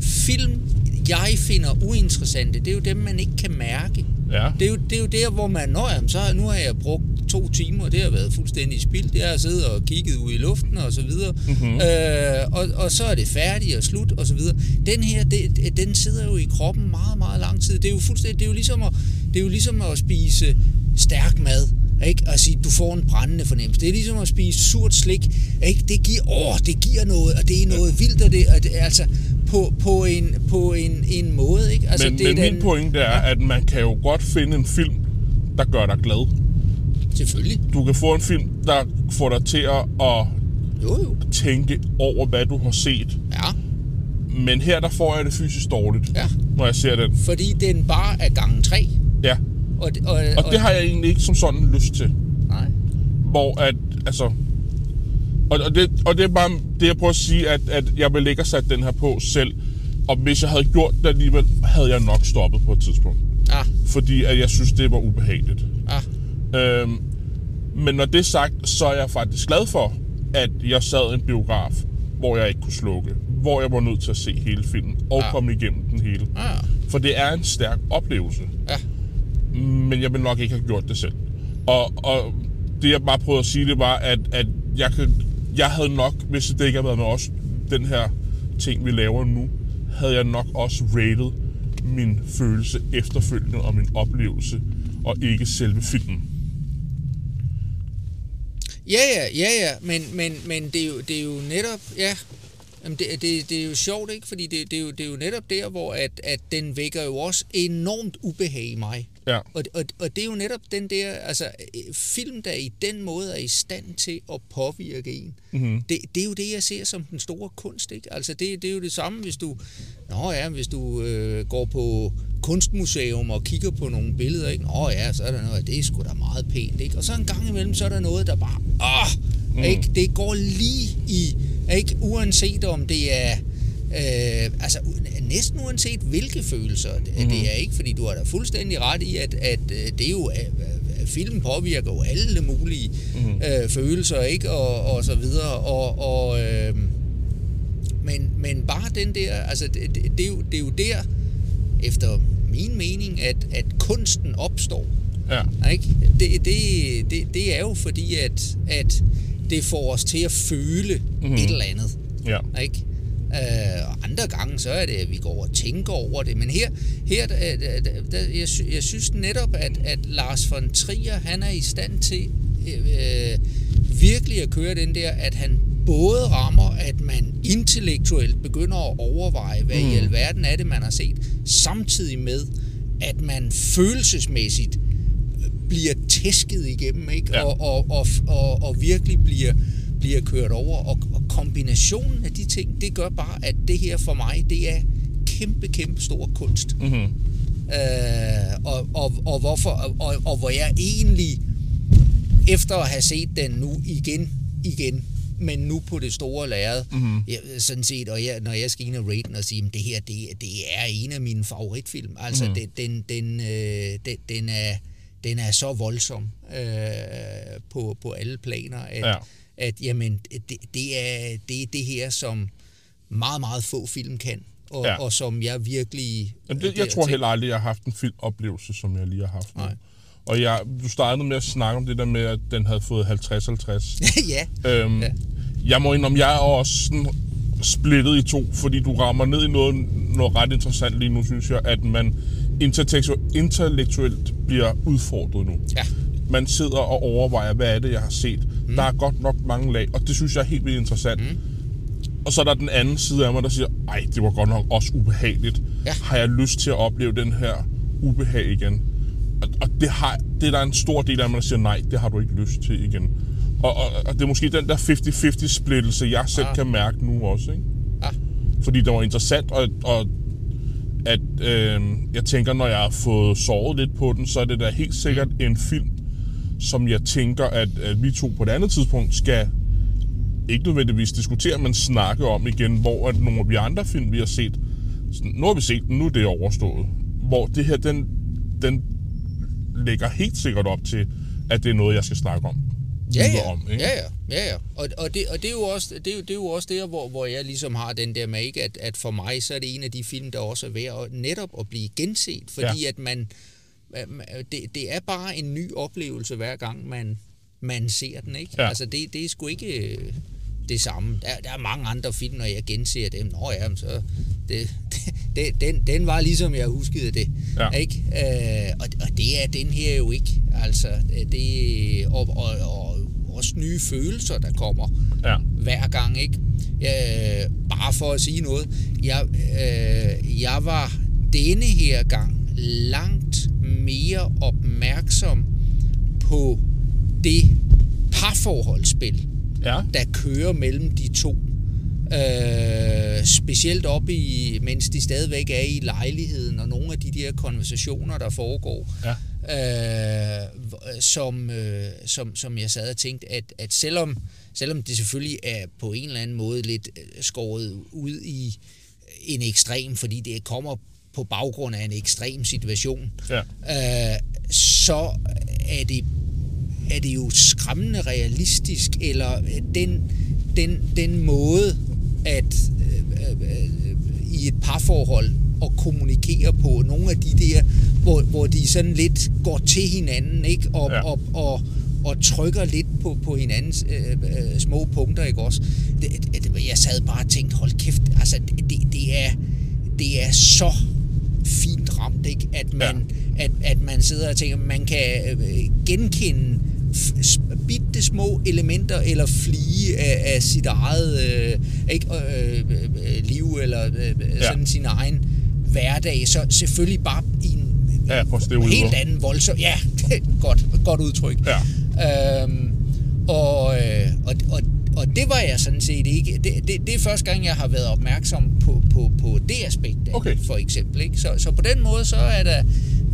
Speaker 3: film, jeg finder uinteressante, det er jo dem, man ikke kan mærke.
Speaker 2: Ja.
Speaker 3: Det er jo, det er jo der, hvor man, nå jamen, så nu har jeg brugt to timer, det har været fuldstændig spildt. Jeg har siddet og kigget ud i luften og så videre. Mm-hmm. Øh, og, og så er det færdigt og slut og så videre. Den her, det, den sidder jo i kroppen meget, meget lang tid. Det er jo fuldstændig, det er jo ligesom at, det er jo ligesom at spise stærk mad. Ikke? Og sige, du får en brændende fornemmelse. Det er ligesom at spise surt slik. Ikke? Det giver, åh, det giver noget, og det er noget vildt, og det, og det altså på, på, en, på en, en måde. Ikke? Altså,
Speaker 2: men
Speaker 3: det
Speaker 2: men
Speaker 3: den,
Speaker 2: min pointe er, at man kan jo godt finde en film, der gør dig glad.
Speaker 3: Selvfølgelig.
Speaker 2: Du kan få en film, der får dig til at,
Speaker 3: Jo, jo.
Speaker 2: tænke over, hvad du har set.
Speaker 3: Ja,
Speaker 2: Men her, der får jeg det fysisk dårligt,
Speaker 3: Ja.
Speaker 2: når jeg ser den.
Speaker 3: fordi den bare er gangen tre.
Speaker 2: Ja.
Speaker 3: Og, og,
Speaker 2: Og det har jeg egentlig ikke som sådan lyst til.
Speaker 3: Nej.
Speaker 2: Hvor at, altså... Og, og, det, og det er bare det, jeg prøver at sige, at, at jeg vil ikke have sat den her på selv. Og hvis jeg havde gjort det alligevel, havde jeg nok stoppet på et tidspunkt.
Speaker 3: Ja,
Speaker 2: Fordi at jeg synes, det var ubehageligt.
Speaker 3: ja,
Speaker 2: Øhm, men når det er sagt, så er jeg faktisk glad for, at jeg sad i en biograf, hvor jeg ikke kunne slukke. Hvor jeg var nødt til at se hele filmen og
Speaker 3: Ja.
Speaker 2: komme igennem den hele.
Speaker 3: ja,
Speaker 2: For det er en stærk oplevelse.
Speaker 3: ja.
Speaker 2: Men jeg vil nok ikke have gjort det selv. Og, og det jeg bare prøvede at sige, det var, at, at jeg, kan, jeg havde nok, hvis det ikke havde været med os, den her ting, vi laver nu, havde jeg nok også rated min følelse efterfølgende og min oplevelse, og ikke selve filmen.
Speaker 3: Ja, ja, ja, ja, men, men, men det, er jo, det er jo netop, ja, Jamen det, det, det er jo sjovt, ikke? Fordi det, det, er jo, det er jo netop der, hvor at, at den vækker jo også enormt ubehag i mig.
Speaker 2: Ja.
Speaker 3: Og, og, og det er jo netop den der, altså øh, film, der i den måde er i stand til at påvirke en. Mm-hmm. Det, det er jo det, jeg ser som den store kunst, ikke? Altså det, det er jo det samme, hvis du, nå ja, hvis du øh, går på kunstmuseum og kigger på nogle billeder, ikke? Nå ja, så er der noget, det er sgu da meget pænt, ikke? Og så en gang imellem, så er der noget, der bare, åh, mm. ikke? Det går lige i, ikke? Uanset om det er, Øh, altså næsten uanset hvilke følelser. Det, mm. det er ikke, fordi du har da fuldstændig ret i, at, at øh, det er jo, at filmen påvirker jo alle mulige mm. øh, følelser, ikke? Og, og så videre. Og, og, øh, men, men bare den der, altså det, det, det, er jo, det er jo der, efter min mening, at, at kunsten opstår.
Speaker 2: Ja.
Speaker 3: Ikke? Det, det, det, det er jo fordi, at, at det får os til at føle mm. et eller andet.
Speaker 2: Ja.
Speaker 3: Ikke? Øh, og andre gange, så er det, at vi går og tænker over det. Men her, her der, der, der, jeg, sy- jeg synes netop, at, at Lars von Trier, han er i stand til øh, virkelig at køre den der, at han både rammer, at man intellektuelt begynder at overveje, hvad mm. i alverden er det, man har set, samtidig med, at man følelsesmæssigt bliver tæsket igennem, ikke?
Speaker 2: Ja.
Speaker 3: Og, og, og, og, og virkelig bliver, bliver kørt over. Og, og kombinationen af de ting, det gør bare, at det her for mig, det er kæmpe, kæmpe stor kunst.
Speaker 2: Mm-hmm.
Speaker 3: Øh, og, og, og, hvorfor, og, og hvor jeg egentlig, efter at have set den nu igen, igen, men nu på det store lærred, mm-hmm. ja, sådan set, og jeg, når jeg skal ind og rate den og sige, at det her, det, det er en af mine favoritfilm. Altså, mm-hmm. den, den, den, øh, den, den, er, den er så voldsom øh, på, på alle planer, at,
Speaker 2: Ja.
Speaker 3: At jamen, det, det, er, det er det her, som meget, meget få film kan, og,
Speaker 2: Ja.
Speaker 3: og som jeg virkelig...
Speaker 2: Men det, jeg tror heller aldrig, jeg har haft en filmoplevelse, som jeg lige har haft nu.
Speaker 3: Nej.
Speaker 2: Og jeg, du startede med at snakke om det der med, at den havde fået 50-50.
Speaker 3: ja,
Speaker 2: Øhm,
Speaker 3: Ja.
Speaker 2: Jeg må indrømme, jeg er også sådan splittet i to, fordi du rammer ned i noget, noget ret interessant lige nu, synes jeg, at man intellektu- intellektuelt bliver udfordret nu.
Speaker 3: ja,
Speaker 2: Man sidder og overvejer, hvad er det, jeg har set. Mm. Der er godt nok mange lag, og det synes jeg er helt vildt interessant. Mm. Og så er der den anden side af mig, der siger, ej, det var godt nok også ubehageligt.
Speaker 3: Ja.
Speaker 2: Har jeg lyst til at opleve den her ubehag igen? Og, og det, har, det er der en stor del af mig, der siger, nej, det har du ikke lyst til igen. Og, og, og det er måske den der 50-50 splittelse, jeg selv
Speaker 3: Ja.
Speaker 2: kan mærke nu også. Ikke?
Speaker 3: ja,
Speaker 2: Fordi det var interessant, og, og at øh, jeg tænker, når jeg har fået sovet lidt på den, så er det da helt sikkert en film, som jeg tænker, at, at vi to på et andet tidspunkt skal ikke nødvendigvis diskutere, men snakke om igen, hvor at nogle af de andre film, vi har set, nu har vi set den, nu er det overstået. Hvor det her, den, den lægger helt sikkert op til, at det er noget, jeg skal snakke om.
Speaker 3: ja, ja,
Speaker 2: om, ikke?
Speaker 3: ja, ja, ja, ja. Og, og, det, og det er jo også, det er jo, det er jo også der, hvor, hvor jeg ligesom har den der med, ikke, at, at for mig, så er det en af de film, der også er værd at, netop at blive genset, fordi
Speaker 2: Ja.
Speaker 3: ja. at man, det, det er bare en ny oplevelse hver gang, man, man ser den, ikke?
Speaker 2: Ja.
Speaker 3: Altså, det, det er sgu ikke øh, det samme. Der, der er mange andre film, når jeg genser dem. Nå ja, så det, det, den, den var ligesom jeg huskede det.
Speaker 2: Ja.
Speaker 3: Ikke? Øh, og, og det er den her jo ikke. Altså, det, og, og, og også nye følelser, der kommer
Speaker 2: Ja.
Speaker 3: hver gang, ikke? Øh, bare for at sige noget. Jeg, øh, jeg var denne her gang langt mere opmærksom på det parforholdsspil,
Speaker 2: Ja.
Speaker 3: der kører mellem de to. Øh, specielt op i, mens de stadigvæk er i lejligheden, og nogle af de der konversationer, der foregår,
Speaker 2: Ja.
Speaker 3: øh, som, øh, som, som jeg sad og tænkte, at, at selvom, selvom det selvfølgelig er på en eller anden måde lidt øh, skåret ud i en ekstrem, fordi det kommer på baggrund af en ekstrem situation,
Speaker 2: Ja.
Speaker 3: øh, så er det, er det jo skræmmende realistisk, eller øh, den, den, den måde, at øh, øh, i et parforhold at kommunikere på, nogle af de der, hvor, hvor de sådan lidt går til hinanden, ikke? Og,
Speaker 2: Ja.
Speaker 3: og, og, og trykker lidt på, på hinandens øh, øh, små punkter, ikke også? Det, det, jeg sad bare og tænkte, hold kæft, altså det, det er det er så fint ramt, ikke? At man, ja. at, at man sidder og tænker, man kan øh, genkende bitte små elementer eller flige af, af sit eget øh, ikke, øh, øh, liv eller øh,
Speaker 2: Ja.
Speaker 3: sådan sin egen hverdag. Så selvfølgelig bare i en
Speaker 2: Ja, støve
Speaker 3: helt anden voldsom... Ja, godt, godt udtryk.
Speaker 2: Ja.
Speaker 3: Øhm, og, øh, og, og, og det var jeg sådan set ikke. Det, det, det er første gang, jeg har været opmærksom på, på, på det aspekt af
Speaker 2: Okay.
Speaker 3: for eksempel. Ikke? Så, så på den måde, så er der,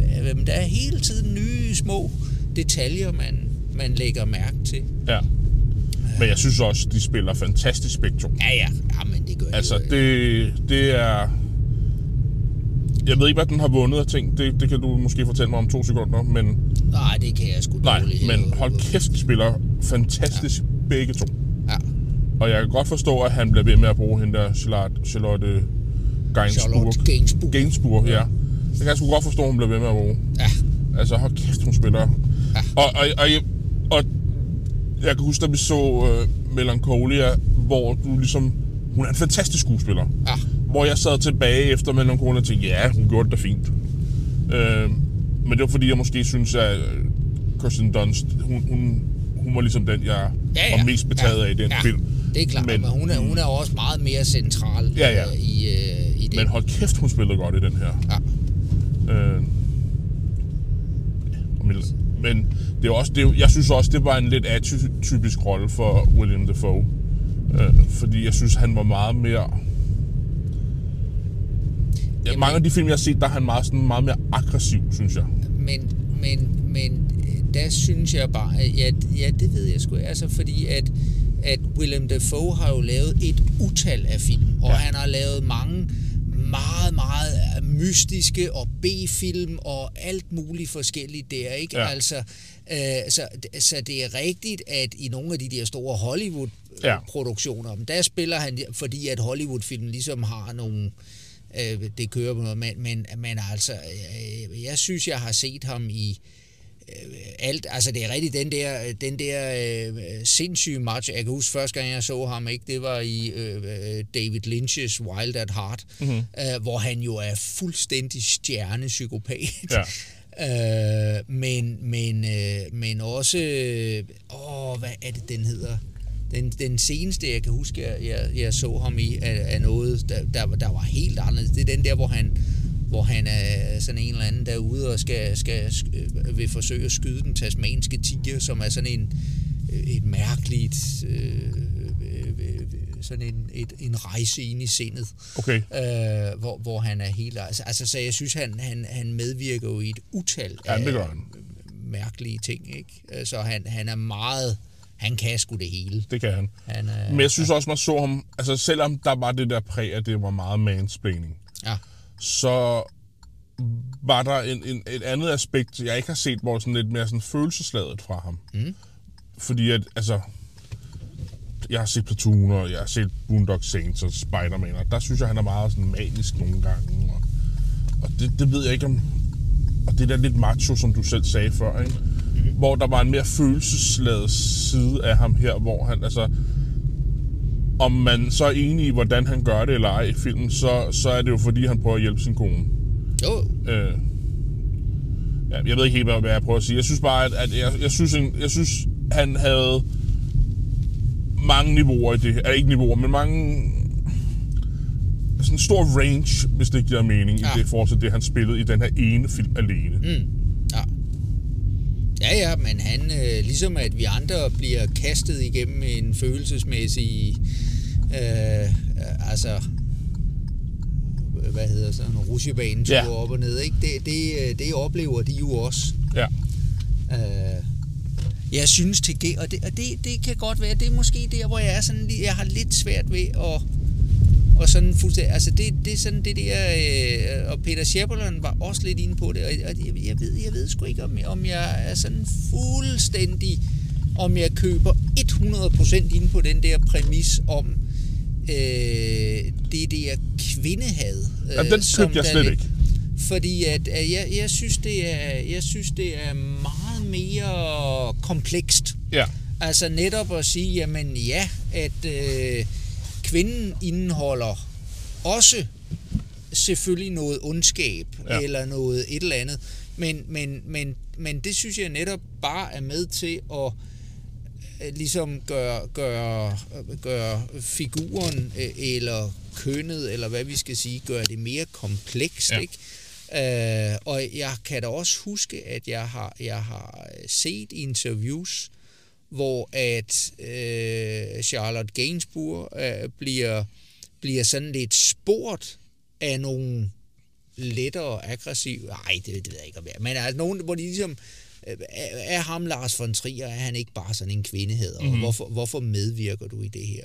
Speaker 3: øh, der er hele tiden nye små detaljer, man, man lægger mærke til.
Speaker 2: Ja. Men jeg synes også, de spiller fantastisk to.
Speaker 3: Ja, ja, ja men det gør
Speaker 2: Altså,
Speaker 3: øh.
Speaker 2: det, det er... Jeg ved ikke, hvad den har vundet af ting. Det, det kan du måske fortælle mig om to sekunder, men...
Speaker 3: Nej, det kan jeg sgu
Speaker 2: Nej,
Speaker 3: dårligt.
Speaker 2: men
Speaker 3: øh,
Speaker 2: hold kæft, de spiller fantastisk ja. begge to.
Speaker 3: Ja.
Speaker 2: Og jeg kan godt forstå, at han bliver ved med at bruge hende der Charlotte, Charlotte Gainsbourg.
Speaker 3: Charlotte Gainsbourg.
Speaker 2: Gainsbourg, ja. Det kan jeg sgu godt forstå, at hun bliver ved med at bruge.
Speaker 3: Ja,
Speaker 2: Altså, hold kæft, hun spiller.
Speaker 3: Ja.
Speaker 2: Og, og, og, jeg, og jeg kan huske, da vi så uh, Melancholia, hvor du ligesom... Hun er en fantastisk skuespiller.
Speaker 3: ja,
Speaker 2: Hvor jeg sad tilbage efter Melancholia og tænkte, ja, hun gjorde det fint. Uh, men det var fordi, jeg måske synes, at øh, Kirsten Dunst, hun, hun, hun var ligesom den, jeg
Speaker 3: ja, ja.
Speaker 2: var mest betaget af i den
Speaker 3: ja,
Speaker 2: film.
Speaker 3: det er klart, men, men hun, er, hun er også meget mere central
Speaker 2: Ja, ja.
Speaker 3: øh, i, øh, i det.
Speaker 2: Men hold kæft, hun spillede godt i den her.
Speaker 3: Ja.
Speaker 2: Øh, men, men det er også, det er, jeg synes også, det var en lidt atypisk rolle for William Dafoe. Øh, fordi jeg synes, han var meget mere... Ja, mange af de film, jeg har set, der er han meget, sådan, meget mere aggressiv, synes jeg.
Speaker 3: men, men, men der synes jeg bare, at ja, ja, det ved jeg sgu, altså fordi at, at Willem Dafoe har jo lavet et utal af film, og
Speaker 2: Ja.
Speaker 3: han har lavet mange meget, meget mystiske og B-film og alt muligt forskelligt der, ikke?
Speaker 2: Ja.
Speaker 3: Altså, øh, så, så det er rigtigt, at i nogle af de der store Hollywood-produktioner,
Speaker 2: Ja.
Speaker 3: der spiller han, fordi at Hollywood-filmen ligesom har nogle øh, det kører på noget, men, men, men altså, øh, jeg synes, jeg har set ham i øh, alt, altså det er rigtigt, den der, den der øh, sindssyge match, jeg kan huske første gang, jeg så ham, ikke, det var i øh, øh, David Lynch's Wild at Heart, mm-hmm. øh, hvor han jo er fuldstændig stjernepsykopat.
Speaker 2: Ja.
Speaker 3: Øh, men, men, øh, men også, øh, åh, hvad er det, den hedder? Den, den seneste, jeg kan huske, jeg, jeg, jeg så ham i, er, er noget, der, der, der var helt anderledes. Det er den der, hvor han, hvor han er sådan en eller anden derude og skal, skal, øh, vil forsøge at skyde den tasmanske tiger, som er sådan en, øh, et mærkeligt, øh, øh, øh, sådan en, et, en rejse ind i sindet
Speaker 2: Okay.
Speaker 3: øh, hvor, hvor han er helt... Altså, altså så jeg synes, han, han, han medvirker jo i et utal
Speaker 2: Ja,
Speaker 3: af
Speaker 2: han.
Speaker 3: mærkelige ting, ikke? Øh, Så han, han er meget... Han kan sgu det hele.
Speaker 2: Det kan han.
Speaker 3: Han er,
Speaker 2: Men jeg synes også, man så ham... Altså, selvom der var det der præg, at det var meget mansplaining,
Speaker 3: Ja,
Speaker 2: så var der en, en, et andet aspekt, jeg ikke har set, hvor sådan lidt mere sådan følelsesladet fra ham. Mm. Fordi at, altså, jeg har set Platoon, og jeg har set Boondock Saints og Spider-Man, og der synes jeg, han er meget sådan manisk nogle gange. Og, og det, det ved jeg ikke, om, og det der lidt macho, som du selv sagde før, ikke? Mm. hvor der var en mere følelsesladet side af ham her, hvor han, altså, om man så er enig i, hvordan han gør det eller ej i filmen, så, så er det jo fordi, han prøver at hjælpe sin kone.
Speaker 3: Jo,
Speaker 2: Øh, ja, jeg ved ikke helt, hvad jeg prøver at sige. Jeg synes bare, at, at jeg, jeg, synes, en, jeg synes, han havde mange niveauer i det her. Ikke niveauer, men mange... Sådan en stor range, hvis det giver mening,
Speaker 3: Ja.
Speaker 2: i det forhold til det, han spillede i den her ene film alene. Mm.
Speaker 3: ja. Ja, ja, men han, øh, ligesom at vi andre bliver kastet igennem en følelsesmæssig, øh, øh, altså, hvad hedder sådan en rusjebanetur
Speaker 2: Ja.
Speaker 3: ja. op og ned, ikke? Det, det, øh, det oplever de jo også.
Speaker 2: Ja.
Speaker 3: Øh, jeg synes til G, og, det, og det, det kan godt være, det er måske der, hvor jeg er sådan, jeg har lidt svært ved at, og sådan fuldstændig, altså det, det er sådan det der, øh, og Peter Schepperlund var også lidt inde på det, og, og jeg, jeg, ved, jeg ved sgu ikke, om, om jeg er sådan fuldstændig, om jeg køber 100% inde på den der præmis om øh, det der kvindehad. Øh,
Speaker 2: Jamen, den købte jeg slet ikke.
Speaker 3: fordi at, at jeg, jeg, synes, det er, jeg synes, det er meget mere komplekst.
Speaker 2: Ja.
Speaker 3: Altså netop at sige, jamen ja, at øh, kvinden indeholder også selvfølgelig noget ondskab
Speaker 2: Ja.
Speaker 3: eller noget et eller andet. Men, men, men, men det synes jeg netop bare er med til at ligesom gøre, gøre, gøre figuren øh, eller kønnet, eller hvad vi skal sige, gøre det mere komplekst,
Speaker 2: Ja.
Speaker 3: ikke? Øh, og jeg kan da også huske, at jeg har, jeg har set interviews, hvor at øh, Charlotte Gainsbourg øh, bliver, bliver sådan lidt spurgt af nogle lettere aggressive, nej, det, det ved jeg ikke om jeg men altså nogen, hvor de ligesom, øh, er, ham Lars von Trier, er han ikke bare sådan en kvindeheder, mm-hmm. og hvorfor, hvorfor medvirker du i det her?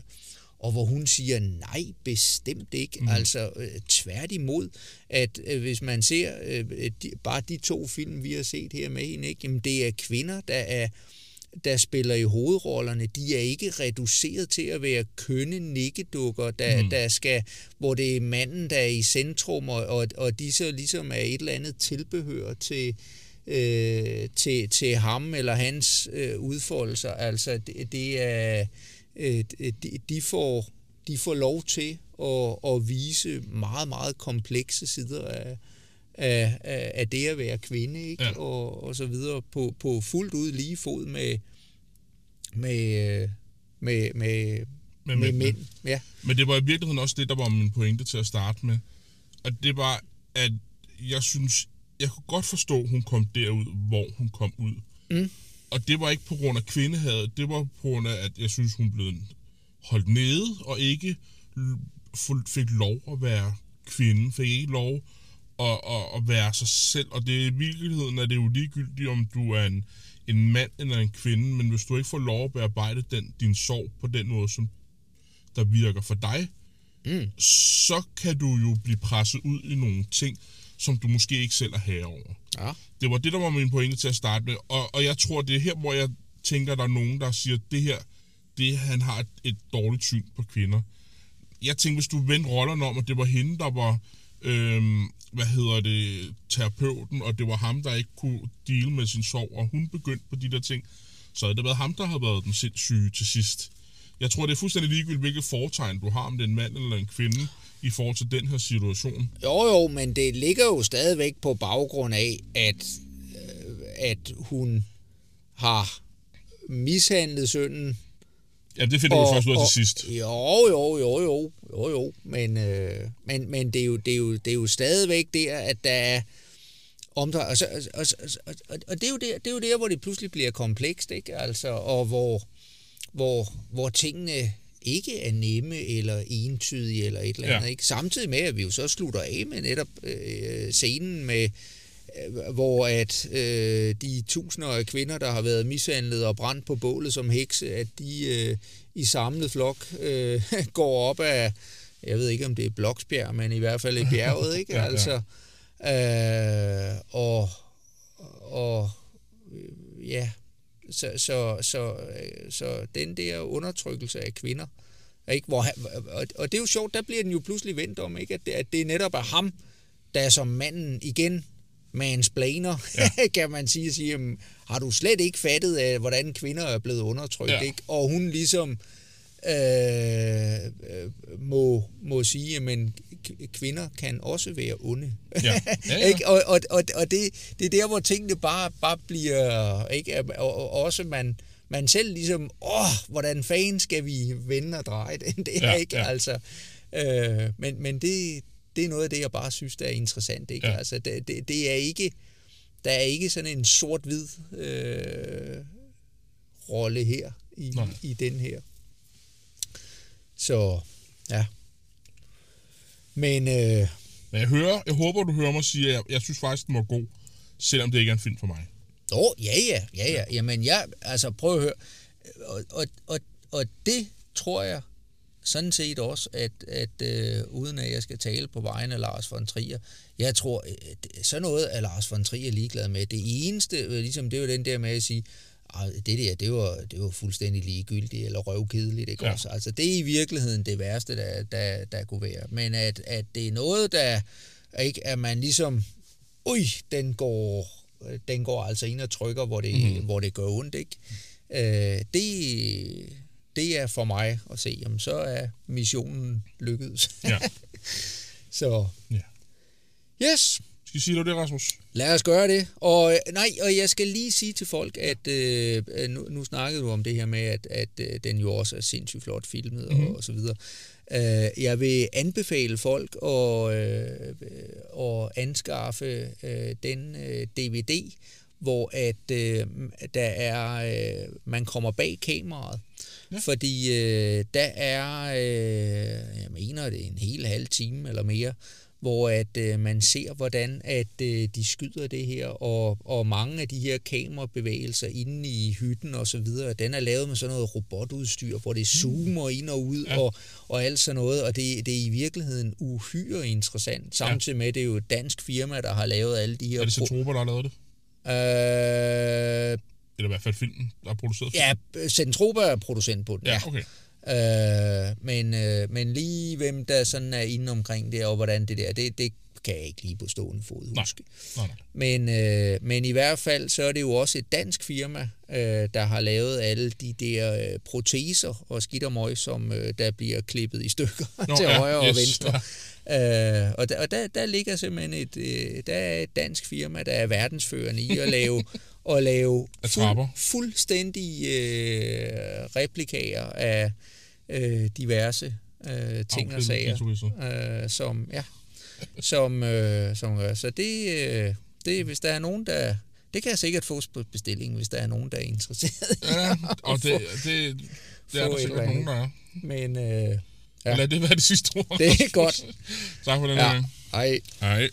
Speaker 3: Og hvor hun siger, nej, bestemt ikke. Mm. Altså øh, tværtimod, at øh, hvis man ser øh, de, bare de to film, vi har set her med hende, ikke? Jamen, det er kvinder, der er der spiller i hovedrollerne, de er ikke reduceret til at være kønne nikkedukker, der, mm. der skal, hvor det er manden, der er i centrum, og, og, og de så ligesom er et eller andet tilbehør til, øh, til, til ham eller hans øh, udfoldelser. Altså, det, det er, øh, de, de, får, de får lov til at, at vise meget, meget komplekse sider af, af, af, af det at være kvinde, ikke?
Speaker 2: Ja.
Speaker 3: Og, og så videre, på, på fuldt ud lige fod med, med, med, med,
Speaker 2: Med
Speaker 3: med, mænd. Ja.
Speaker 2: Men det var i virkeligheden også det, der var min pointe til at starte med. Og det var, at jeg synes, jeg kunne godt forstå, at hun kom derud, hvor hun kom ud.
Speaker 3: Mm.
Speaker 2: Og det var ikke på grund af kvindehadet, det var på grund af, at jeg synes, hun blev holdt nede, og ikke fik lov at være kvinde, fik ikke lov at, at, at være sig selv. Og det, i virkeligheden er det jo ligegyldigt, om du er en, en mand eller en kvinde, men hvis du ikke får lov at bearbejde den, din sorg på den måde, som der virker for dig,
Speaker 3: Mm.
Speaker 2: så kan du jo blive presset ud i nogle ting, som du måske ikke selv er herre over.
Speaker 3: ja.
Speaker 2: Det var det, der var min pointe til at starte med. Og, og jeg tror, det er her, hvor jeg tænker, der er nogen, der siger, at det her, det, han har et, et dårligt syn på kvinder. Jeg tænker, hvis du vendte rollerne om, at det var hende, der var, øhm, hvad hedder det, terapeuten, og det var ham, der ikke kunne deal med sin sorg, og hun begyndte på de der ting, så havde det været ham, der havde været den sindssyge til sidst. Jeg tror, det er fuldstændig ligegyldigt, hvilket foretegn du har, om det er en mand eller en kvinde, i forhold til den her situation.
Speaker 3: Jo, jo, men det ligger jo stadigvæk på baggrund af, at, øh, at hun har mishandlet sønnen.
Speaker 2: Ja, det finder du først ud af til sidst.
Speaker 3: Jo, jo, jo, jo, jo, jo. Men, øh, men, men det, er jo, det, er jo, det er jo stadigvæk der, at der er omdrej... Og, så, og, og, og, og, og det, er jo der, det er jo der, hvor det pludselig bliver komplekst, ikke? Altså, og hvor, hvor, hvor tingene ikke er nemme eller entydige eller et eller andet.
Speaker 2: Ja.
Speaker 3: Ikke? Samtidig med, at vi jo så slutter af med netop øh, scenen med, øh, hvor at øh, de tusinder af kvinder, der har været mishandlet og brændt på bålet som hekse, at de øh, i samlet flok øh, går op af, jeg ved ikke om det er Bloksbjerg, men i hvert fald i bjerget, ikke?
Speaker 2: Ja, ja.
Speaker 3: Altså, øh, og, og ja, så, så, så, øh, så den der undertrykkelse af kvinder, ikke? Hvor og, og det er jo sjovt, der bliver den jo pludselig vendt om, ikke? At, det, at det netop er ham, der som manden igen mansplainer, ja. kan man sige, sige jamen, har du slet ikke fattet, af, hvordan kvinder er blevet undertrykt, ja. ikke? Og hun ligesom øh, øh må, må sige, men kvinder kan også være onde. Ja. Ja, ja. ikke? Og, og, og, og det, det er der, hvor tingene bare, bare bliver... Ikke? Og, og også man, man selv ligesom, åh, hvordan fanden skal vi vende og dreje det? Det er ja, ikke, ja. altså... Øh, men men det, det er noget af det, jeg bare synes, der er interessant. Ikke? Ja. Altså, det, det, det er ikke... Der er ikke sådan en sort-hvid øh, rolle her i, i den her. Så, ja. Men... Øh,
Speaker 2: Men jeg, hører, jeg håber, du hører mig sige, at jeg, jeg synes faktisk, den var god, selvom det ikke er en film for mig.
Speaker 3: Oh, ja, ja, ja, ja. Jamen, jeg, altså, prøv at høre. Og, og, og, og det tror jeg sådan set også, at, at øh, uden at jeg skal tale på vegne af Lars von Trier, jeg tror, at sådan noget er Lars von Trier ligeglad med. Det eneste, øh, ligesom det er jo den der med at sige, det der, det var, det var fuldstændig ligegyldigt eller røvkedeligt, ikke ja. også? Altså, det er i virkeligheden det værste, der, der, der kunne være. Men at, at det er noget, der, ikke, at man ligesom, ui, den går, den går altså ind og trykker, hvor det, mm. hvor det gør ondt, ikke? Øh, det, det er for mig at se, jamen, så er missionen lykkedes. Ja. så, ja. yes,
Speaker 2: skal sige du det, Rasmus?
Speaker 3: Lad os gøre det. Og, nej, og jeg skal lige sige til folk, at øh, nu, nu snakkede du om det her med, at, at øh, den jo også er sindssygt flot filmet mm-hmm. og, mhm. og så videre. Øh, jeg vil anbefale folk at, øh, at anskaffe øh, den øh, DVD, hvor at øh, der er øh, man kommer bag kameraet. Ja. Fordi øh, der er, øh, jeg mener det er en hel halv time eller mere, hvor at øh, man ser, hvordan at øh, de skyder det her, og, og mange af de her kamerabevægelser inde i hytten og så videre, den er lavet med sådan noget robotudstyr, hvor det mm. zoomer ind og ud ja. og, og alt sådan noget, og det, det er i virkeligheden uhyre interessant, samtidig med, at det er jo et dansk firma, der har lavet alle de her...
Speaker 2: Er det Centropa, der har lavet det?
Speaker 3: Øh,
Speaker 2: eller i hvert fald filmen, der er produceret?
Speaker 3: Ja, Centropa er producent på den,
Speaker 2: ja. okay.
Speaker 3: Øh, men, øh, men lige hvem der sådan er inde omkring det, og hvordan det der, det, det kan jeg ikke lige på stående fod huske. Nej. Nej, nej. Men, øh, men i hvert fald, så er det jo også et dansk firma, øh, der har lavet alle de der øh, proteser og skidt og møg, som øh, der bliver klippet i stykker Nå, til ja, højre yes, og venstre. Ja. Øh, og der, og der, der ligger simpelthen et, øh, der er et dansk firma, der er verdensførende i at lave at lave fuld, fuldstændig øh, replikager af øh, diverse øh, ting og sager, øh, som, ja, som, øh, som gør. Så det, øh, det, hvis der er nogen, der... Det kan jeg sikkert få på bestilling, hvis der er nogen, der er interesseret
Speaker 2: Ja, og det, det, det er der sikkert nogen, der er.
Speaker 3: Men øh, ja.
Speaker 2: Lad det være det sidste ord.
Speaker 3: Det er godt.
Speaker 2: tak for den ja.
Speaker 3: Hej.
Speaker 2: Hej.